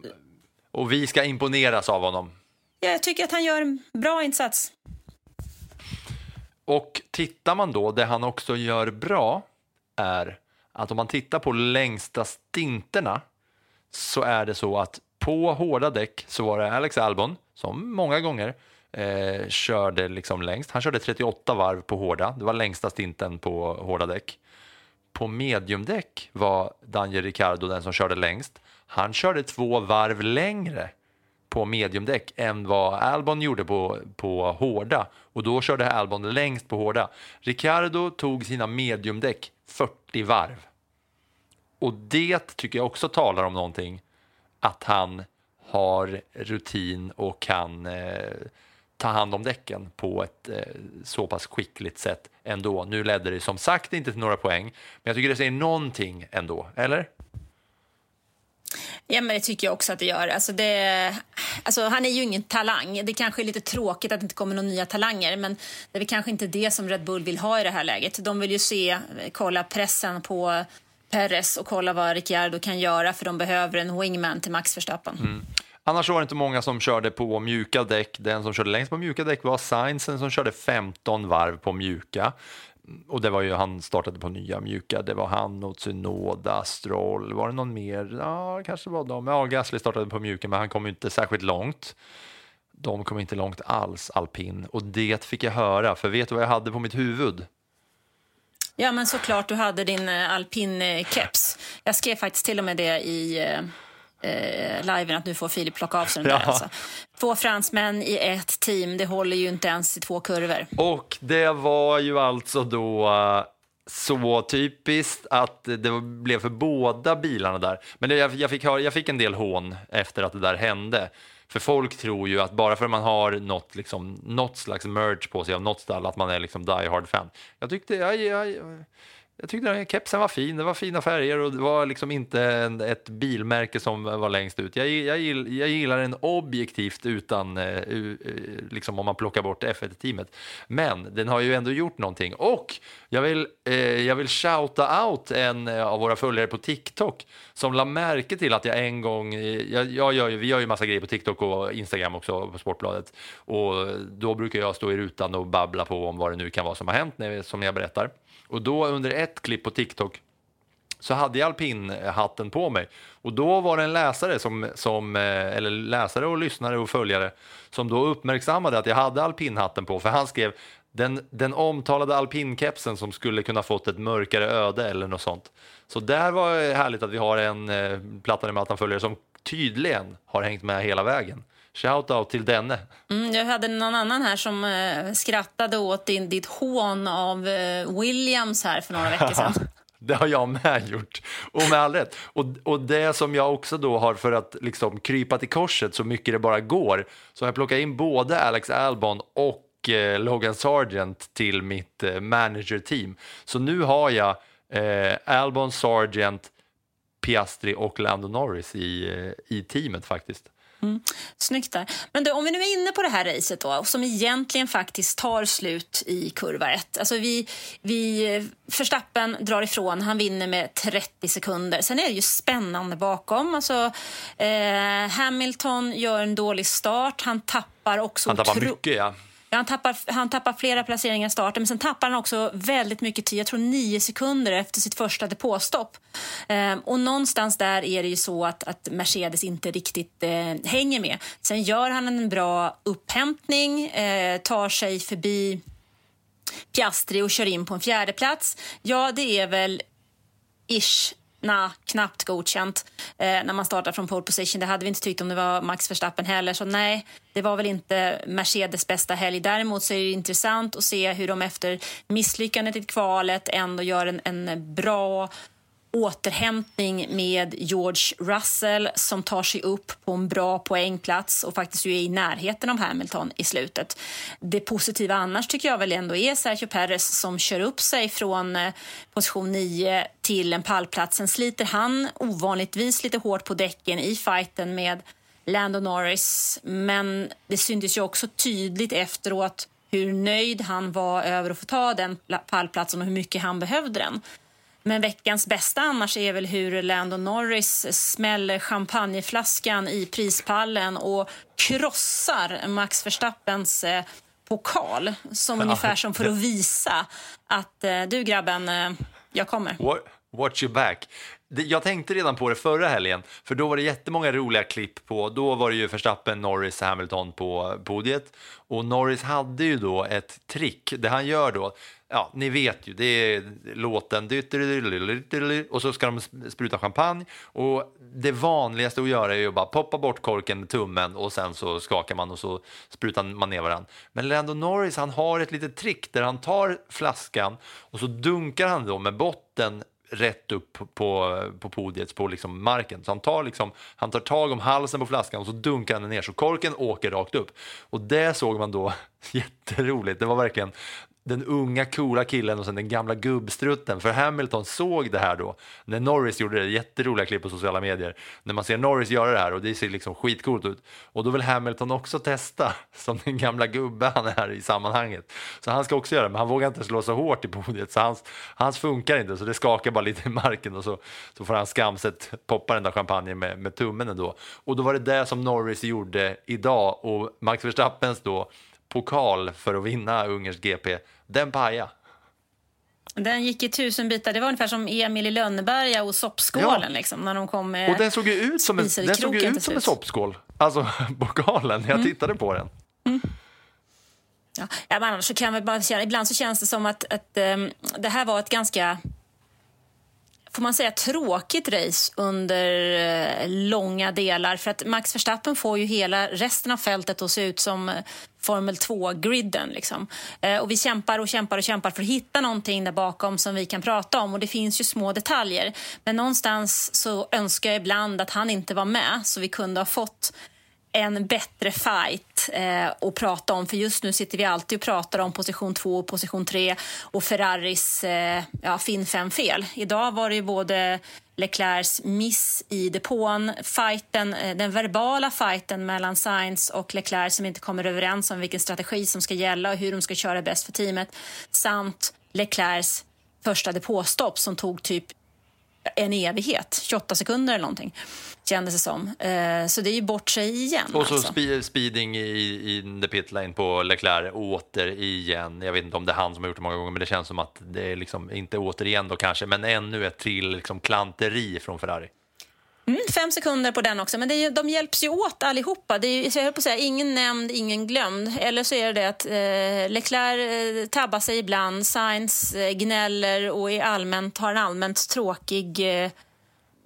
och vi ska imponeras av honom. Jag tycker att han gör en bra insats. Och tittar man då, det han också gör bra är att om man tittar på längsta stinterna så är det så att på hårda däck så var det Alex Albon som många gånger eh, körde liksom längst. Han körde 38 varv på hårda, det var längsta stinten på hårda däck. På mediumdäck var Daniel Ricciardo den som körde längst. Han körde två varv längre på mediumdäck än vad Albon gjorde på, på hårda. Och då körde Albon längst på hårda. Ricciardo tog sina mediumdäck 40 varv. Och det tycker jag också talar om någonting. Att han har rutin och kan eh, ta hand om däcken på ett eh, så pass skickligt sätt ändå. Nu ledde det som sagt inte till några poäng, men jag tycker det säger någonting ändå, eller? Ja, men det tycker jag också att det gör. Alltså det, alltså han är ju ingen talang. Det kanske är lite tråkigt att det inte kommer några nya talanger, men det är väl kanske inte det som Red Bull vill ha i det här läget. De vill ju se, eh, kolla pressen på Perez och kolla vad Ricciardo kan göra, för de behöver en wingman till Max Verstappen. Mm. Annars var det inte många som körde på mjuka däck. Den som körde längst på mjuka däck var Sainz som körde 15 varv på mjuka. Och det var ju han startade på nya mjuka. Det var han och Tsunoda, Stroll. Var det någon mer? Ja, kanske var de. Ja, Gasly startade på mjuka, men han kom inte särskilt långt. De kom inte långt alls, alpin. Och det fick jag höra, för vet du vad jag hade på mitt huvud? Ja, men såklart du hade din eh, alpin-keps. Jag skrev faktiskt till och med det i eh, eh, liven att nu får Filip plocka av sig den där. Ja. Alltså. Två fransmän i ett team, det håller ju inte ens i två kurvor. Och det var ju alltså då eh, så typiskt att det blev för båda bilarna där. Men jag, jag, fick höra, jag fick en del hån efter att det där hände. För folk tror ju att bara för att man har något, liksom, något slags merge på sig av något stall, att man är liksom die hard fan. Jag tyckte, jag, jag, jag jag tyckte den här kepsen var fin, det var fina färger och det var liksom inte en, ett bilmärke som var längst ut. Jag, jag, jag gillar den objektivt utan, uh, liksom om man plockar bort F1-teamet. Men den har ju ändå gjort någonting och jag vill, uh, jag vill shouta out en av våra följare på TikTok som la märke till att jag en gång, jag, jag gör ju, vi gör ju massa grejer på TikTok och Instagram också på Sportbladet och då brukar jag stå i rutan och babbla på om vad det nu kan vara som har hänt när, som jag berättar. Och då under ett klipp på TikTok så hade jag alpinhatten på mig och då var det en läsare som, som eh, eller läsare och lyssnare och följare som då uppmärksammade att jag hade alpinhatten på för han skrev den, den omtalade alpinkepsen som skulle kunna fått ett mörkare öde eller något sånt. Så där var det härligt att vi har en eh, Plattan i mattan-följare som tydligen har hängt med hela vägen. Shout out till denne. Mm, jag hade någon annan här som eh, skrattade åt din, ditt hån av eh, Williams här för några veckor sedan. Det har jag med gjort, och med all rätt. Och, och det som jag också då har för att liksom krypa till korset så mycket det bara går, så har jag plockat in både Alex Albon och eh, Logan Sargent till mitt eh, manager-team. Så nu har jag eh, Albon, Sargent, Piastri och Lando Norris i, eh, i teamet faktiskt. Mm. Snyggt där. Men du, om vi nu är inne på det här racet då, som egentligen faktiskt tar slut i kurva 1. Alltså vi, vi, Verstappen drar ifrån, han vinner med 30 sekunder. Sen är det ju spännande bakom. Alltså, eh, Hamilton gör en dålig start, han tappar också... Han tappar mycket, ja. Ja, han, tappar, han tappar flera placeringar i starten, men sen tappar han också väldigt mycket tid. Jag tror nio sekunder efter sitt första depåstopp. Ehm, och någonstans där är det ju så att, att Mercedes inte riktigt eh, hänger med. Sen gör han en bra upphämtning, eh, tar sig förbi Piastri och kör in på en fjärde plats. Ja, det är väl ish na, knappt godkänt eh, när man startar från pole position. Det hade vi inte tyckt om det var Max Verstappen heller. Så nej, det var väl inte Mercedes bästa helg. Däremot så är det intressant att se hur de efter misslyckandet i kvalet ändå gör en, en bra återhämtning med George Russell som tar sig upp på en bra poängplats och faktiskt ju är i närheten av Hamilton i slutet. Det positiva annars tycker jag väl ändå är Sergio Perez som kör upp sig från eh, position 9 till en pallplats. Sen sliter han ovanligtvis lite hårt på däcken i fighten med Lando Norris men det syntes ju också tydligt efteråt hur nöjd han var över att få ta den pallplatsen och hur mycket han behövde den. Men veckans bästa annars är väl hur Lando Norris smäller champagneflaskan i prispallen och krossar Max Verstappens eh, pokal. Som Ja. ungefär som för att visa att eh, du grabben, eh, jag kommer. Wa- Watch your back. Jag tänkte redan på det förra helgen, för då var det jättemånga roliga klipp på, då var det ju Verstappen, Norris, Hamilton på podiet och Norris hade ju då ett trick, det han gör då, ja ni vet ju, det är låten och så ska de spruta champagne och det vanligaste att göra är att bara poppa bort korken med tummen och sen så skakar man och så sprutar man ner varandra. Men Lando Norris han har ett litet trick där han tar flaskan och så dunkar han då med botten rätt upp på, på podiet, på liksom marken. Så han tar, liksom, han tar tag om halsen på flaskan och så dunkar han den ner så korken åker rakt upp. Och det såg man då jätteroligt. Det var verkligen den unga coola killen och sen den gamla gubbstrutten. För Hamilton såg det här då när Norris gjorde det. Jätteroliga klipp på sociala medier. När man ser Norris göra det här och det ser liksom skitcoolt ut. Och då vill Hamilton också testa som den gamla gubbe han är i sammanhanget. Så han ska också göra det, men han vågar inte slå så hårt i podiet så hans, hans funkar inte så det skakar bara lite i marken och så, så får han skamset poppa den där champagnen med, med tummen ändå. Och då var det det som Norris gjorde idag och Max Verstappens då pokal för att vinna Ungerns GP, den paja. Den gick i tusen bitar. Det var ungefär som Emil i Lönneberga och soppskålen Ja. liksom, när de kom Och den såg ju ut som en, den såg ut som en soppskål, alltså pokalen, jag tittade på den. Ja, ja, men annars så kan jag bara ibland så känns det som att, att ehm, det här var ett ganska får man säga tråkigt race under eh, långa delar för att Max Verstappen får ju hela resten av fältet att se ut som eh, Formel 2-griden. Liksom. Eh, och vi kämpar och kämpar och kämpar för att hitta någonting där bakom som vi kan prata om och det finns ju små detaljer. Men någonstans så önskar jag ibland att han inte var med så vi kunde ha fått en bättre fight eh, att prata om. För just nu sitter vi alltid och pratar om position 2 och position 3 och Ferraris eh, ja, fin fem fel. Idag var det ju både Leclercs miss i depån, fighten, eh, den verbala fighten mellan Sainz och Leclerc som inte kommer överens om vilken strategi som ska gälla och hur de ska köra bäst för teamet samt Leclercs första depåstopp som tog typ en evighet, 28 sekunder eller någonting kändes det som. Eh, så det är ju bort sig igen. Och så alltså. spe- speeding i, i the pit lane på Leclerc åter igen. Jag vet inte om det är han som har gjort det många gånger, men det känns som att det är liksom, inte återigen då kanske, men ännu ett till liksom klanteri från Ferrari. Mm, fem sekunder på den också, men det är ju, de hjälps ju åt allihopa. Det är ju, jag höll på att säga, ingen nämnd, ingen glömd. Eller så är det det att eh, Leclerc eh, tabbar sig ibland, Sainz eh, gnäller och är allmänt, har en allmänt tråkig eh,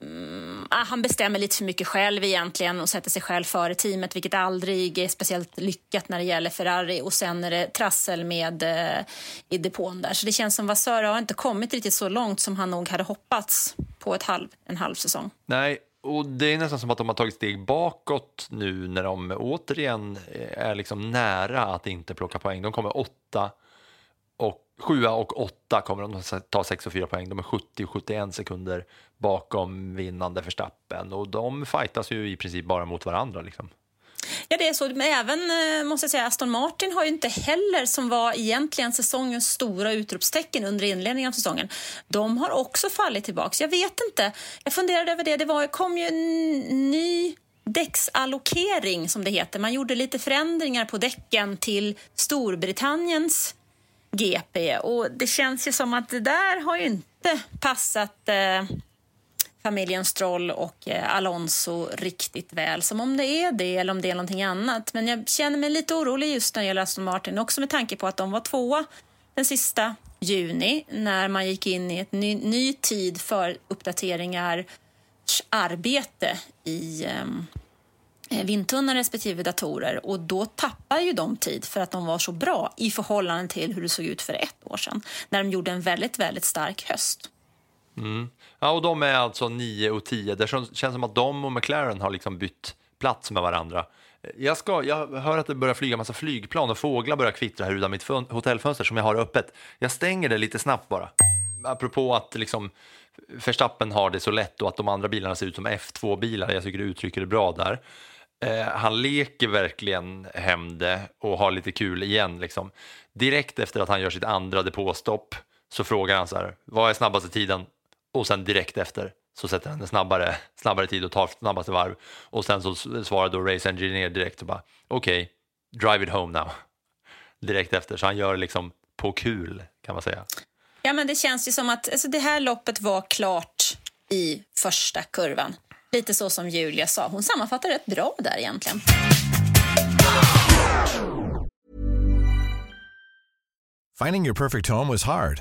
mm, ah, han bestämmer lite för mycket själv egentligen och sätter sig själv före teamet vilket aldrig är speciellt lyckat när det gäller Ferrari. Och sen är det trassel med eh, i depån där. Så det känns som Vassör har inte kommit riktigt så långt som han nog hade hoppats på ett halv, en halv säsong. Nej, och det är nästan som att de har tagit steg bakåt nu när de återigen är liksom nära att inte plocka poäng. De kommer åtta och sjua och åtta kommer de ta 6 och 4 poäng. De är 70 och 71 sekunder bakom vinnande Verstappen och de fightas ju i princip bara mot varandra. Liksom. Ja, det är så. Men även eh, måste jag säga, Aston Martin har ju inte heller, som var egentligen säsongens stora utropstecken under inledningen av säsongen, de har också fallit tillbaka. Jag vet inte. Jag funderade över det. Det var, kom ju en ny däcksallokering, som det heter. Man gjorde lite förändringar på däcken till Storbritanniens GP och det känns ju som att det där har ju inte passat eh, familjen Stroll och eh, Alonso riktigt väl. Som om det är det eller om det är någonting annat. Men jag känner mig lite orolig just när det gäller Aston Martin. Också med tanke på att de var tvåa den sista juni när man gick in i ett ny, ny tid för uppdateringar arbete i eh, vindtunnlar respektive datorer och då tappar ju de tid för att de var så bra i förhållande till hur det såg ut för ett år sedan när de gjorde en väldigt, väldigt stark höst. Mm. Ja, och de är alltså 9 och 10. Det känns som att de och McLaren har liksom bytt plats med varandra. Jag, ska, jag hör att det börjar flyga massa flygplan och fåglar börjar kvittra här utan mitt hotellfönster som jag har öppet. Jag stänger det lite snabbt bara. Apropå att liksom Verstappen har det så lätt och att de andra bilarna ser ut som F2-bilar. Jag tycker du uttrycker det bra där. Eh, han leker verkligen hem det och har lite kul igen. Liksom. Direkt efter att han gör sitt andra depåstopp så frågar han så här, vad är snabbaste tiden? Och sen direkt efter så sätter han en snabbare, snabbare tid och tar snabbaste varv och sen så svarar då Race Engineer direkt och bara okej, okay, drive it home now. Direkt efter, så han gör liksom på kul kan man säga. Ja, men det känns ju som att alltså, det här loppet var klart i första kurvan. Lite så som Julia sa. Hon sammanfattar rätt bra där egentligen. Finding your perfect home was hard,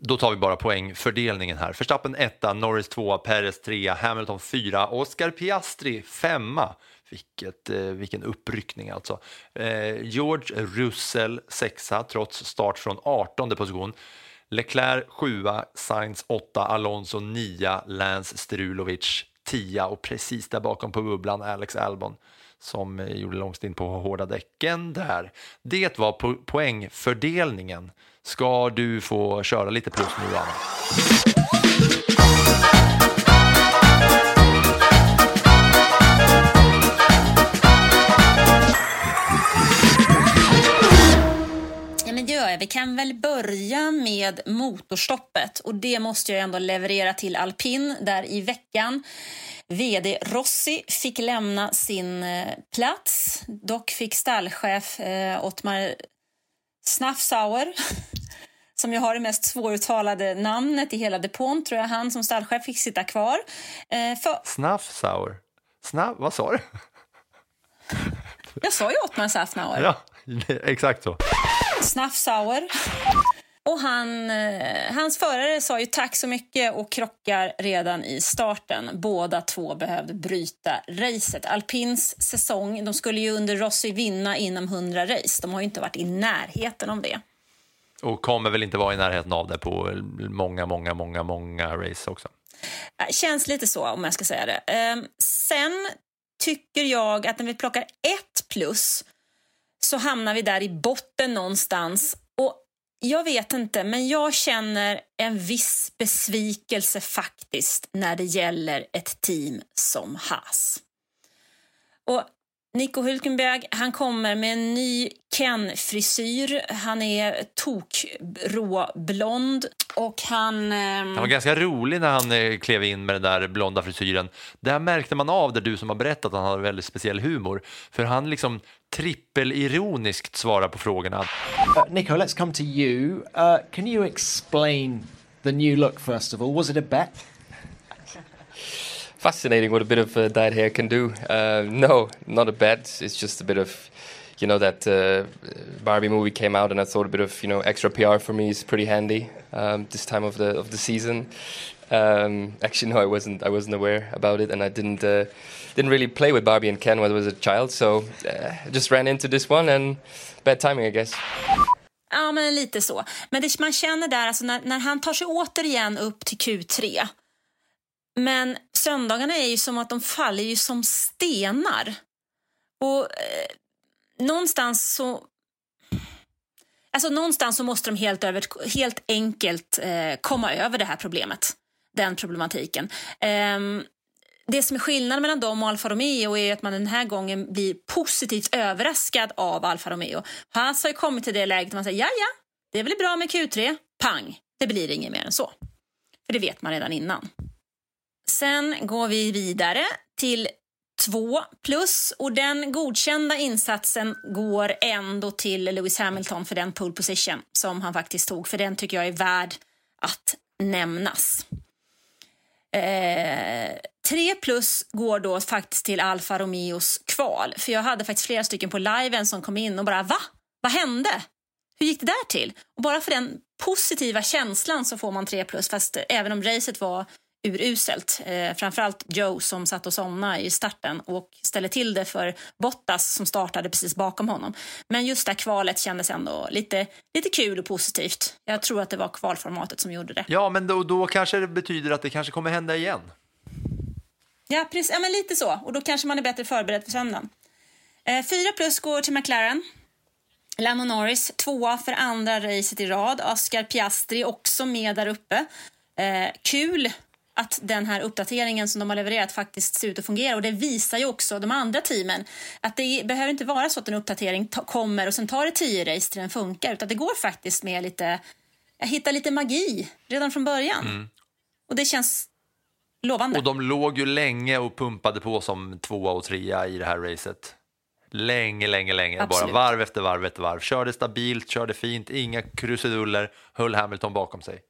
Då tar vi bara poängfördelningen här. Förstappen 1, Norris 2, Perez 3, Hamilton 4, Oscar Piastri 5. Vilket, eh, vilken uppryckning alltså. Eh, George Russell 6 trots start från 18 position. Leclerc 7, Sainz 8, Alonso 9, Lance Strulovic 10 och precis där bakom på bubblan Alex Albon som eh, gjorde långstint på hårda däcken där. Det var po poängfördelningen. Ska du få köra lite plus nu, Anna? Ja, men gör jag. Vi kan väl börja med motorstoppet och det måste jag ändå leverera till alpin där i veckan. VD Rossi fick lämna sin eh, plats. Dock fick stallchef eh, Ottmar Snaffsauer som jag har det mest svåruttalade namnet i hela depån, tror jag han som stallchef fick sitta kvar. Eh, för... Snaffsauer? Snaff, vad sa du? Jag sa ju Ottmar Safnauer. Ja, exakt så. Snaffsauer. Och han, eh, hans förare sa ju tack så mycket och krockar redan i starten. Båda två behövde bryta racet. Alpins säsong, de skulle ju under Rossi vinna inom 100 race. De har ju inte varit i närheten av det. Och kommer väl inte vara i närheten av det på många, många, många, många race också. Känns lite så om jag ska säga det. Ehm, sen tycker jag att när vi plockar ett plus så hamnar vi där i botten någonstans. Jag vet inte, men jag känner en viss besvikelse faktiskt när det gäller ett team som Haas. Och Nico Hülkenberg han kommer med en ny Ken-frisyr. Han är tokråblond och han... Eh... Han var ganska rolig när han eh, klev in med den där blonda frisyren. Där märkte man av det du som har berättat att han har väldigt speciell humor. För han liksom trippelironiskt svarar på frågorna. Uh, Nico, let's come to you. Uh, can you explain the new look first of all? Was it a bet? fascinating what a bit of uh, dyed hair can do. Uh, no, not a bad. It's just a bit of, you know, that uh, Barbie movie came out, and I thought a bit of, you know, extra PR for me is pretty handy um, this time of the of the season. Um, actually, no, I wasn't. I wasn't aware about it, and I didn't uh, didn't really play with Barbie and Ken when I was a child. So uh, I just ran into this one, and bad timing, I guess. Ja, men lite så. Men det man känner där, alltså när, när han tar sig återigen upp till Q3 Men söndagarna är ju som att de faller ju som stenar. Och eh, någonstans så... Alltså någonstans så måste de helt, över, helt enkelt eh, komma över det här problemet. Den problematiken. Eh, det som är skillnaden mellan dem och Alfa Romeo är att man den här gången blir positivt överraskad av Alfa Romeo. Haas har ju kommit till det läget att man säger ja, ja, det är väl bra med Q3. Pang, det blir inget mer än så. För det vet man redan innan. Sen går vi vidare till 2 plus och den godkända insatsen går ändå till Lewis Hamilton för den pole position som han faktiskt tog, för den tycker jag är värd att nämnas. Eh, 3 plus går då faktiskt till Alfa Romeos kval, för jag hade faktiskt flera stycken på liven som kom in och bara va? Vad hände? Hur gick det där till? Och bara för den positiva känslan så får man 3 plus, fast även om racet var uruselt. Eh, framförallt Joe som satt och somnade i starten och ställde till det för Bottas som startade precis bakom honom. Men just det här kvalet kändes ändå lite, lite kul och positivt. Jag tror att det var kvalformatet som gjorde det. Ja, men då, då kanske det betyder att det kanske kommer hända igen. Ja, precis. Ja, men lite så. Och då kanske man är bättre förberedd för söndagen. Eh, fyra plus går till McLaren. Lando Norris tvåa för andra racet i rad. Oscar Piastri också med där uppe. Eh, kul att den här uppdateringen som de har levererat faktiskt ser ut att fungera. Och Det visar ju också de andra teamen att det behöver inte vara så att en uppdatering kommer och sen tar det tio race till den funkar. Utan det går faktiskt med lite, jag hittar lite magi redan från början. Mm. Och det känns lovande. Och de låg ju länge och pumpade på som tvåa och trea i det här racet. Länge, länge, länge. Absolut. Bara varv efter varv efter varv. Körde stabilt, körde fint, inga krusiduller, höll Hamilton bakom sig.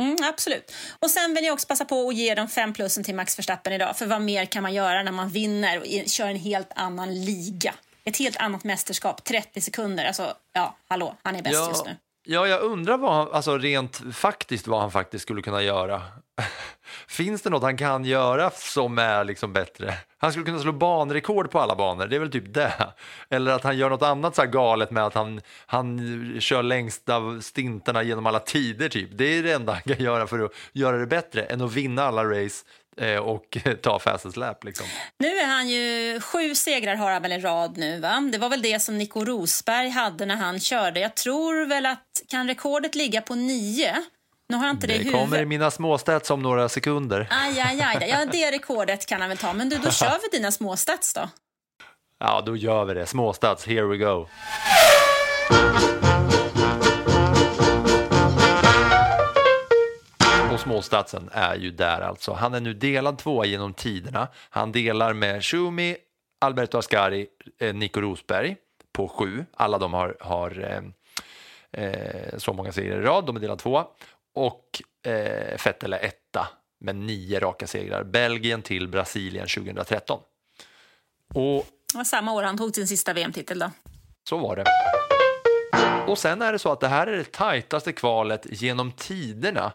Mm, absolut. Och sen vill jag också passa på att ge de fem plussen till Max Verstappen idag. För vad mer kan man göra när man vinner och kör en helt annan liga? Ett helt annat mästerskap, 30 sekunder. Alltså, ja, hallå, han är bäst ja, just nu. Ja, jag undrar vad han, alltså rent faktiskt vad han faktiskt skulle kunna göra. Finns det något han kan göra som är liksom bättre? Han skulle kunna slå banrekord på alla banor, det är väl typ det. Eller att han gör något annat så här galet med att han, han kör längsta stintarna genom alla tider typ. Det är det enda han kan göra för att göra det bättre än att vinna alla race och ta fastest lap liksom. Nu är han ju, sju segrar har han väl i rad nu va? Det var väl det som Nico Rosberg hade när han körde. Jag tror väl att, kan rekordet ligga på nio? Nu har jag inte det, Det kommer i mina småstats om några sekunder. Aj, aj, aj. Ja, det rekordet kan han väl ta. Men du, då kör vi dina småstats då. Ja, då gör vi det. Småstats, here we go. Småstatsen är ju där alltså. Han är nu delad tvåa genom tiderna. Han delar med Schumi, Alberto Ascari, eh, Nico Rosberg på sju. Alla de har, har eh, eh, så många segrar i rad. De är delade tvåa. Och eh, Vettel är etta med nio raka segrar. Belgien till Brasilien 2013. Och Det var samma år han tog sin sista VM-titel då. så var det. Och sen är det så att det här är det tajtaste kvalet genom tiderna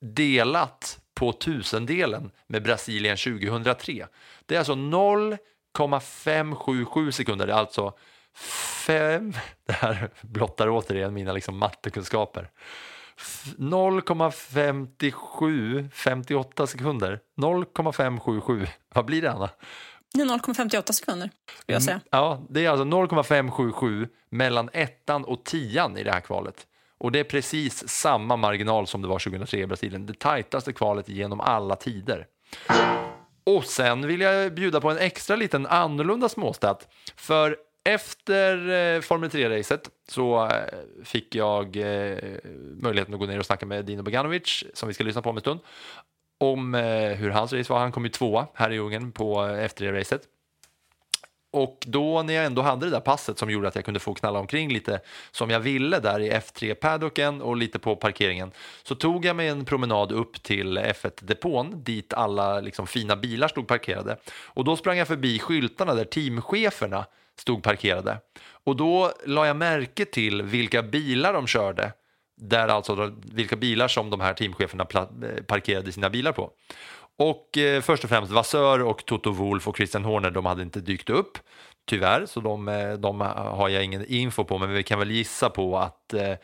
delat på tusendelen med Brasilien 2003. Det är alltså 0,577 sekunder, det är alltså 5, det här blottar återigen mina liksom mattekunskaper. F- 0,57, 58 sekunder. 0,577. Vad blir det, Anna? Det är 0,58 sekunder, skulle jag säga. Ja, det är alltså 0,577 mellan ettan och tian i det här kvalet. Och det är precis samma marginal som det var 2003 i Brasilien. Det tajtaste kvalet genom alla tider. Och sen vill jag bjuda på en extra liten annorlunda småstat. För efter eh, Formel 3-racet så eh, fick jag eh, möjligheten att gå ner och snacka med Dino Beganovic, som vi ska lyssna på om en stund, om eh, hur hans race var. Han kom ju tvåa här i Ungern på eh, F3-racet. Och då när jag ändå hade det där passet som gjorde att jag kunde få knalla omkring lite som jag ville där i F3-paddocken och lite på parkeringen så tog jag mig en promenad upp till F1-depån dit alla liksom fina bilar stod parkerade. Och då sprang jag förbi skyltarna där teamcheferna stod parkerade. Och då la jag märke till vilka bilar de körde där alltså vilka bilar som de här teamcheferna eh, parkerade sina bilar på. Och eh, först och främst Vassör och Toto Wolf och Christian Horner, de hade inte dykt upp tyvärr, så de, eh, de har jag ingen info på, men vi kan väl gissa på att eh,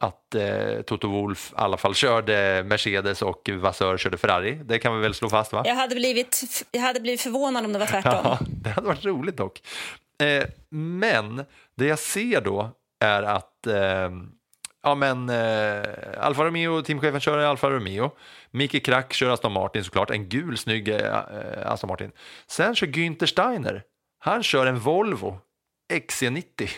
att eh, Toto Wolf i alla fall körde Mercedes och Vassör körde Ferrari. Det kan vi väl slå fast va? Jag hade blivit, jag hade blivit förvånad om det var tvärtom. Ja, det hade varit roligt dock. Eh, men det jag ser då är att eh, ja, men, eh, Alfa Romeo, teamchefen kör Alfa Romeo. Micke Krack kör Aston Martin såklart, en gul snygg eh, eh Aston Martin. Sen kör Günther Steiner, han kör en Volvo XC90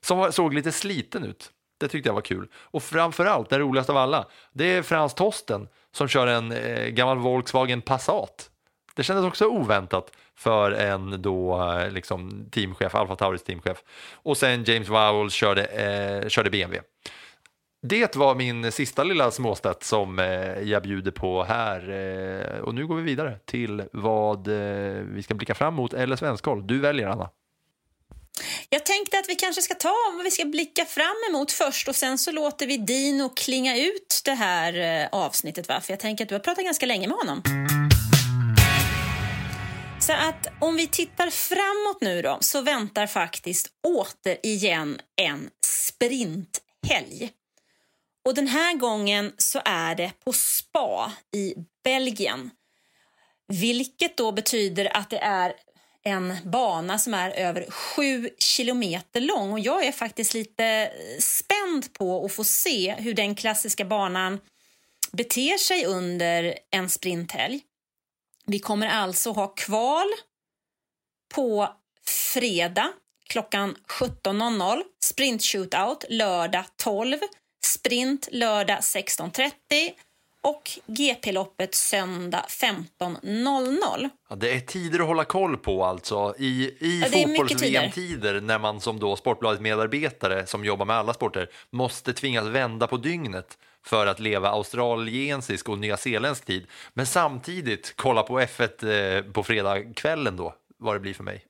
som var- såg lite sliten ut. Det tyckte jag var kul. Och framförallt, det roligaste av alla, det är Frans Tosten som kör en eh, gammal Volkswagen Passat. Det kändes också oväntat för en då eh, liksom teamchef, Alfa Tauris teamchef. Och sen James Vowell körde, eh, körde BMW. Det var min sista lilla småstat som eh, jag bjuder på här. Eh, och nu går vi vidare till vad eh, vi ska blicka fram mot eller svenskoll. Du väljer Anna. Jag tänkte att vi kanske ska ta vad vi ska blicka fram emot först och sen så låter vi Dino klinga ut det här eh, avsnittet. Va? För jag tänker att du har pratat ganska länge med honom. Så att om vi tittar framåt nu då så väntar faktiskt återigen en sprinthelg. Och den här gången så är det på Spa i Belgien. Vilket då betyder att det är en bana som är över sju kilometer lång. Och jag är faktiskt lite eh, spänd på att få se hur den klassiska banan beter sig under en sprinthelg. Vi kommer alltså ha kval på fredag klockan 17.00, sprint shootout lördag 12, sprint lördag 16.30 och GP-loppet söndag 15.00. Ja, det är tider att hålla koll på alltså. I, i Ja, fotbolls-VM-tider när man som då Sportbladet medarbetare som jobbar med alla sporter måste tvingas vända på dygnet för att leva australiensisk och nyzeeländsk tid. Men samtidigt kolla på F1 eh, på fredagskvällen då, vad det blir för mig.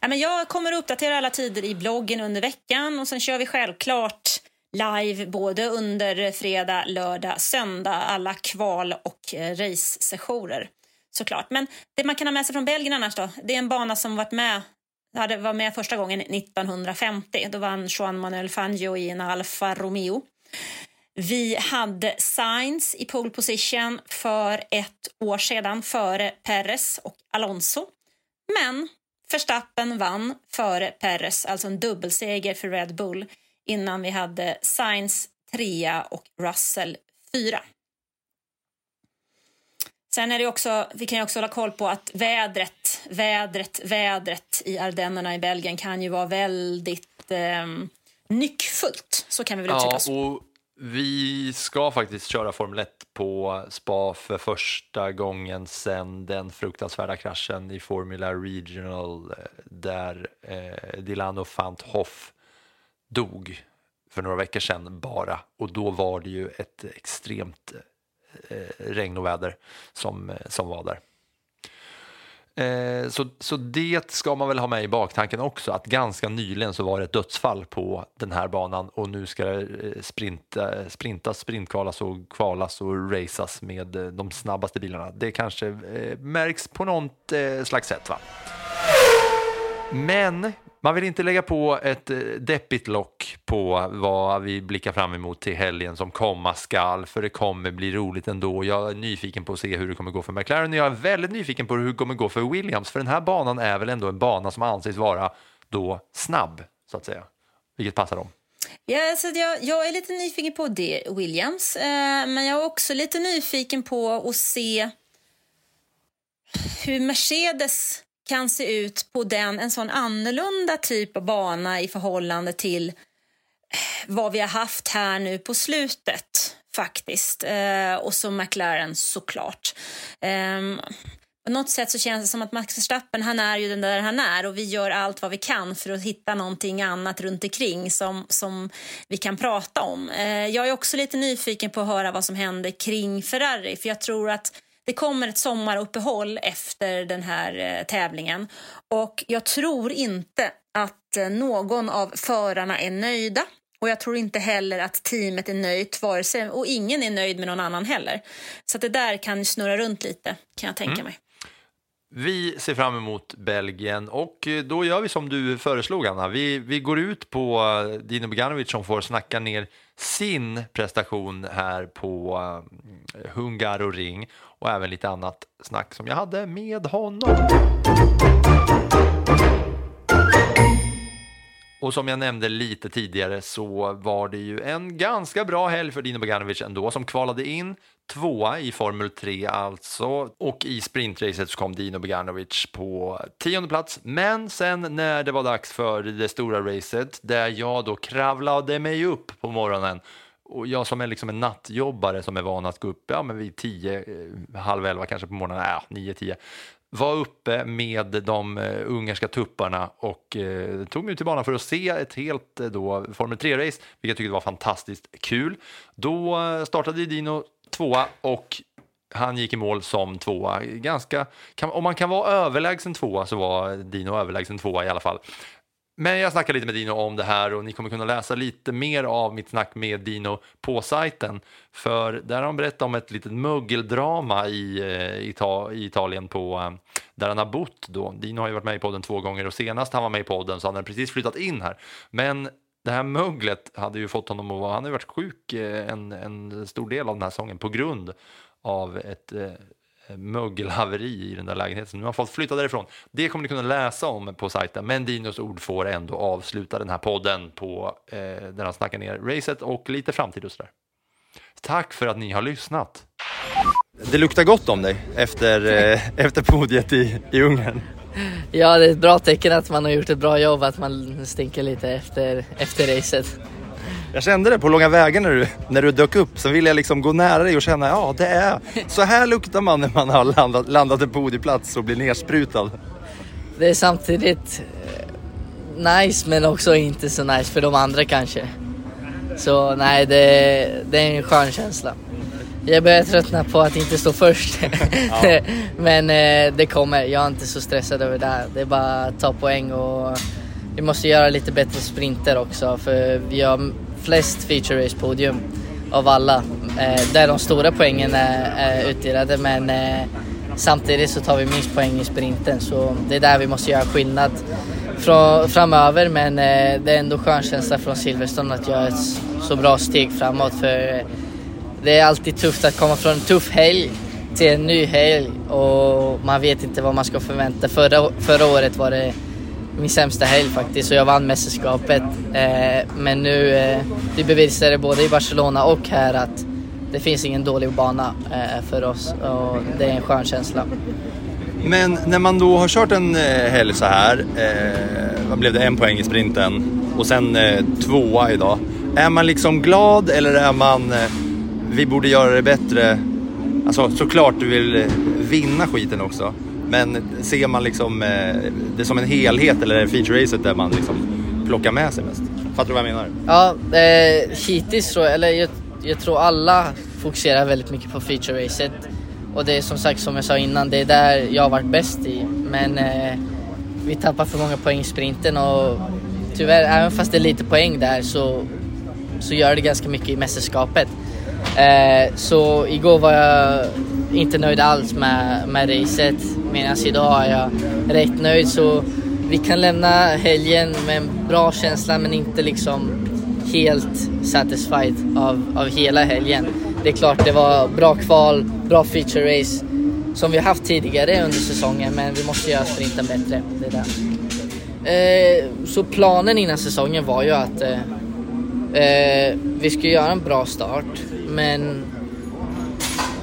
Ja, men jag kommer att uppdatera alla tider i bloggen under veckan och sen kör vi självklart live både under fredag, lördag, söndag, alla kval och eh, race-sessioner såklart. Men det man kan ha med sig från Belgien annars då, det är en bana som varit med hade var med första gången 1950. Då vann Juan Manuel Fangio i en Alfa Romeo. Vi hade Sainz i pole position för ett år sedan före Perez och Alonso. Men Verstappen vann före Perez, alltså en dubbelseger för Red Bull innan vi hade Sainz trea och Russell fyra. Sen är det också, vi kan ju också hålla koll på att vädret, vädret, vädret i Ardennerna i Belgien kan ju vara väldigt eh, nyckfullt. Så kan vi väl uttrycka Ja, oss. och vi ska faktiskt köra Formel 1 på Spa för första gången sedan den fruktansvärda kraschen i Formula Regional eh, där eh, Dilano Fant Hoff dog för några veckor sedan bara. Och då var det ju ett extremt eh, eh regn och väder som, eh, som var där. Eh, så, så det ska man väl ha med i baktanken också, att ganska nyligen så var det ett dödsfall på den här banan och nu ska det eh, sprinta, sprintas, sprintkvalas och kvalas och racas med eh, de snabbaste bilarna. Det kanske eh, märks på något eh, slags sätt. Va? Men man vill inte lägga på ett eh, deppigt lock på vad vi blickar fram emot till helgen som komma skall, för det kommer bli roligt ändå. Jag är nyfiken på att se hur det kommer gå för McLaren och jag är väldigt nyfiken på hur det kommer gå för Williams, för den här banan är väl ändå en bana som anses vara då snabb, så att säga. Vilket passar dem. Ja, så jag, jag är lite nyfiken på det, Williams. Eh, men jag är också lite nyfiken på att se hur Mercedes kan se ut på den, en sån annorlunda typ av bana i förhållande till eh, vad vi har haft här nu på slutet faktiskt. Eh, och så McLaren såklart. Eh, på något sätt så känns det som att Max Verstappen, han är ju den där han är och vi gör allt vad vi kan för att hitta någonting annat runt omkring som, som vi kan prata om. Eh, jag är också lite nyfiken på att höra vad som händer kring Ferrari för jag tror att det kommer ett sommaruppehåll efter den här eh, tävlingen och jag tror inte att eh, någon av förarna är nöjda och jag tror inte heller att teamet är nöjt vare sig, och ingen är nöjd med någon annan heller. Så det där kan snurra runt lite kan jag tänka Mm. mig. Vi ser fram emot Belgien och eh, då gör vi som du föreslog Anna. Vi, vi går ut på Dino Beganovic som får snacka ner sin prestation här på Hungaroring och även lite annat snack som jag hade med honom. Och som jag nämnde lite tidigare så var det ju en ganska bra helg för Dino Beganovic ändå som kvalade in tvåa i Formel 3 alltså och i sprintracet så kom Dino Beganovic på tionde plats. Men sen när det var dags för det stora racet där jag då kravlade mig upp på morgonen och jag som är liksom en nattjobbare som är van att gå upp ja, men vid tio, eh, halv elva kanske på morgonen, ja, nio, tio var uppe med de eh, ungerska tupparna och eh, tog mig ut till banan för att se ett helt eh, då, Formel 3-race, vilket jag tyckte var fantastiskt kul. Då eh, startade Dino tvåa och han gick i mål som tvåa. Ganska, kan, om man kan vara överlägsen tvåa så var Dino överlägsen tvåa i alla fall. Men jag snackade lite med Dino om det här och ni kommer kunna läsa lite mer av mitt snack med Dino på sajten. För där har han berättat om ett litet mögeldrama i, eh, Ita- i Italien på, eh, där han har bott då. Dino har ju varit med i podden två gånger och senast han var med i podden så hade precis flyttat in här. Men det här möglet hade ju fått honom att vara, han har ju varit sjuk eh, en, en stor del av den här säsongen på grund av ett eh, mögelhaveri i den där lägenheten. Nu har han fått flytta därifrån. Det kommer ni kunna läsa om på sajten, men Dinos ord får ändå avsluta den här podden på, eh, där han snackar ner racet och lite framtid och sådär. Tack för att ni har lyssnat. Det luktar gott om dig efter, eh, efter podiet i, i Ungern. Ja, det är ett bra tecken att man har gjort ett bra jobb, att man stinker lite efter, efter racet. Jag kände det på långa vägar när du, när du dök upp. Sen ville jag liksom gå nära dig och känna, ja det är så här luktar man när man har landat, landat en podieplats och blir nersprutad. Det är samtidigt eh, nice men också inte så nice för de andra kanske. Så nej, det, det är en skön känsla. Jag börjar tröttna på att inte stå först. Ja. men eh, det kommer, jag är inte så stressad över det här. Det är bara att ta poäng och vi måste göra lite bättre sprinter också för vi har flest feature race podium av alla. Eh, där de stora poängen är, är utdelade men eh, samtidigt så tar vi minst poäng i sprinten så det är där vi måste göra skillnad från, framöver men eh, det är ändå skön känsla från Silverstone att göra ett så bra steg framåt för eh, det är alltid tufft att komma från en tuff helg till en ny helg och man vet inte vad man ska förvänta. Förra, förra året var det min sämsta helg faktiskt och jag vann mästerskapet. Eh, men nu, eh, vi bevisade både i Barcelona och här att det finns ingen dålig bana eh, för oss och det är en skön känsla. Men när man då har kört en eh, helg så här, eh, vad blev det, en poäng i sprinten och sen eh, tvåa idag. Är man liksom glad eller är man, vi borde göra det bättre? Alltså såklart du vill vinna skiten också. Men ser man liksom eh, det som en helhet eller är det feature-racet där man liksom plockar med sig mest? Fattar du vad jag menar? Ja, eh, hittills tror jag, eller jag, jag tror alla fokuserar väldigt mycket på feature-racet. Och det är som sagt som jag sa innan, det är där jag har varit bäst i. Men eh, vi tappar för många poäng i sprinten och tyvärr, även fast det är lite poäng där så, så gör det ganska mycket i mästerskapet. Eh, så igår var jag inte nöjd alls med, med racet medan idag är jag rätt nöjd så vi kan lämna helgen med en bra känsla men inte liksom helt satisfied av, av hela helgen. Det är klart det var bra kval, bra feature race som vi har haft tidigare under säsongen men vi måste göra sprinten bättre. Det där. Eh, så planen innan säsongen var ju att eh, eh, vi skulle göra en bra start men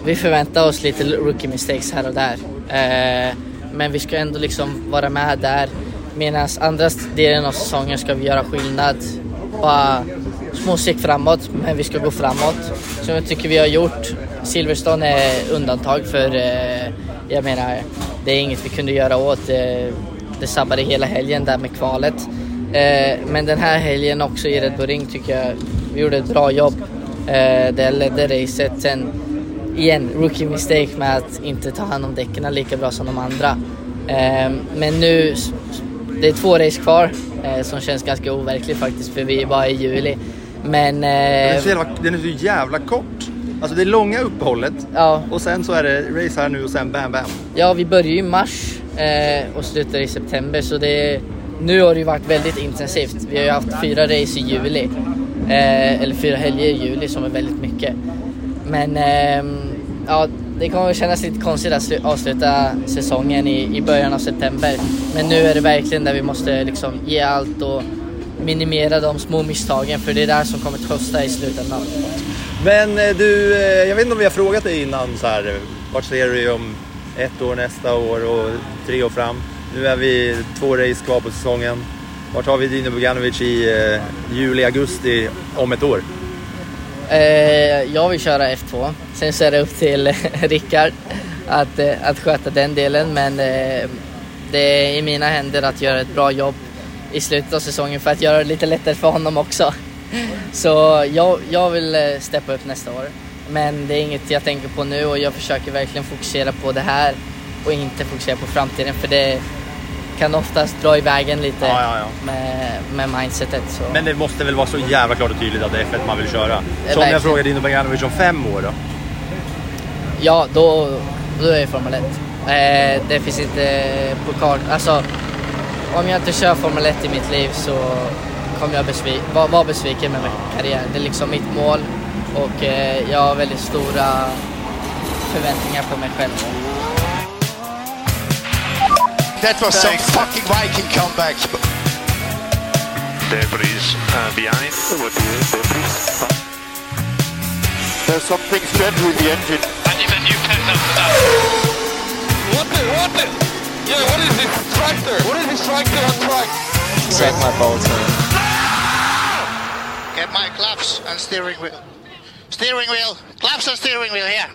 vi förväntar oss lite rookie mistakes här och där. Eh, men vi ska ändå liksom vara med där. Medan andra delen av säsongen ska vi göra skillnad. Bara små steg framåt, men vi ska gå framåt. Som jag tycker vi har gjort. Silverstone är undantag för, eh, jag menar, det är inget vi kunde göra åt. Eh, det sabbade hela helgen där med kvalet. Eh, men den här helgen också i Red Bull Ring tycker jag vi gjorde ett bra jobb. Eh, det ledde racet. Sen igen, rookie mistake med att inte ta hand om däcken lika bra som de andra. Eh, men nu, det är två race kvar eh, som känns ganska overkligt faktiskt för vi är bara i juli. Men... Den är, Eh, så jävla, den är så jävla kort. Alltså det är långa uppehållet ja, och sen så är det race här nu och sen bam bam. ja, vi börjar i mars eh, och slutar i september så det nu har det ju varit väldigt intensivt. Vi har ju haft fyra race i juli. Eller fyra helger i juli som är väldigt mycket. Men ehm, ja, det kommer kännas lite konstigt att avsluta säsongen i, i början av september. Men nu är det verkligen där vi måste liksom ge allt och minimera de små misstagen för det är där som kommer kosta i slutändan. Men eh, du, eh, jag vet inte om vi har frågat dig innan så här, vart ser du dig om ett år, nästa år och tre år fram? Nu är vi två race kvar på säsongen. Vart har vi Dino Boganovic i eh, juli, augusti om ett år? Eh, jag vill köra F2. Sen så är det upp till Rickard att, eh, att sköta den delen. Men eh, det är i mina händer att göra ett bra jobb i slutet av säsongen för att göra det lite lättare för honom också. Så jag, jag vill eh, steppa upp nästa år. Men det är inget jag tänker på nu och jag försöker verkligen fokusera på det här och inte fokusera på framtiden för det, kan oftast dra iväg en lite Ja, ja, ja. Med, med mindsetet. Så. Men det måste väl vara så jävla klart och tydligt att det är F1 man vill köra. Så om jag verkligen. frågar Dino Beganovic om fem år då? Ja, då, då är det Formel 1. Eh, det finns inte på kart. Alltså, om jag inte kör Formel 1 i mitt liv så kommer jag besvi- vara vara besviken med min karriär. Det är liksom mitt mål och eh, jag har väldigt stora förväntningar på mig själv. That was some fucking Viking comeback. Debris uh, behind. There's something strange with the engine. And you, and you kept up with that. What the, what the? Yeah, what is this tractor? What is this tractor on track? Set my bolts Get my claps and steering wheel. Steering wheel. Claps and steering wheel here.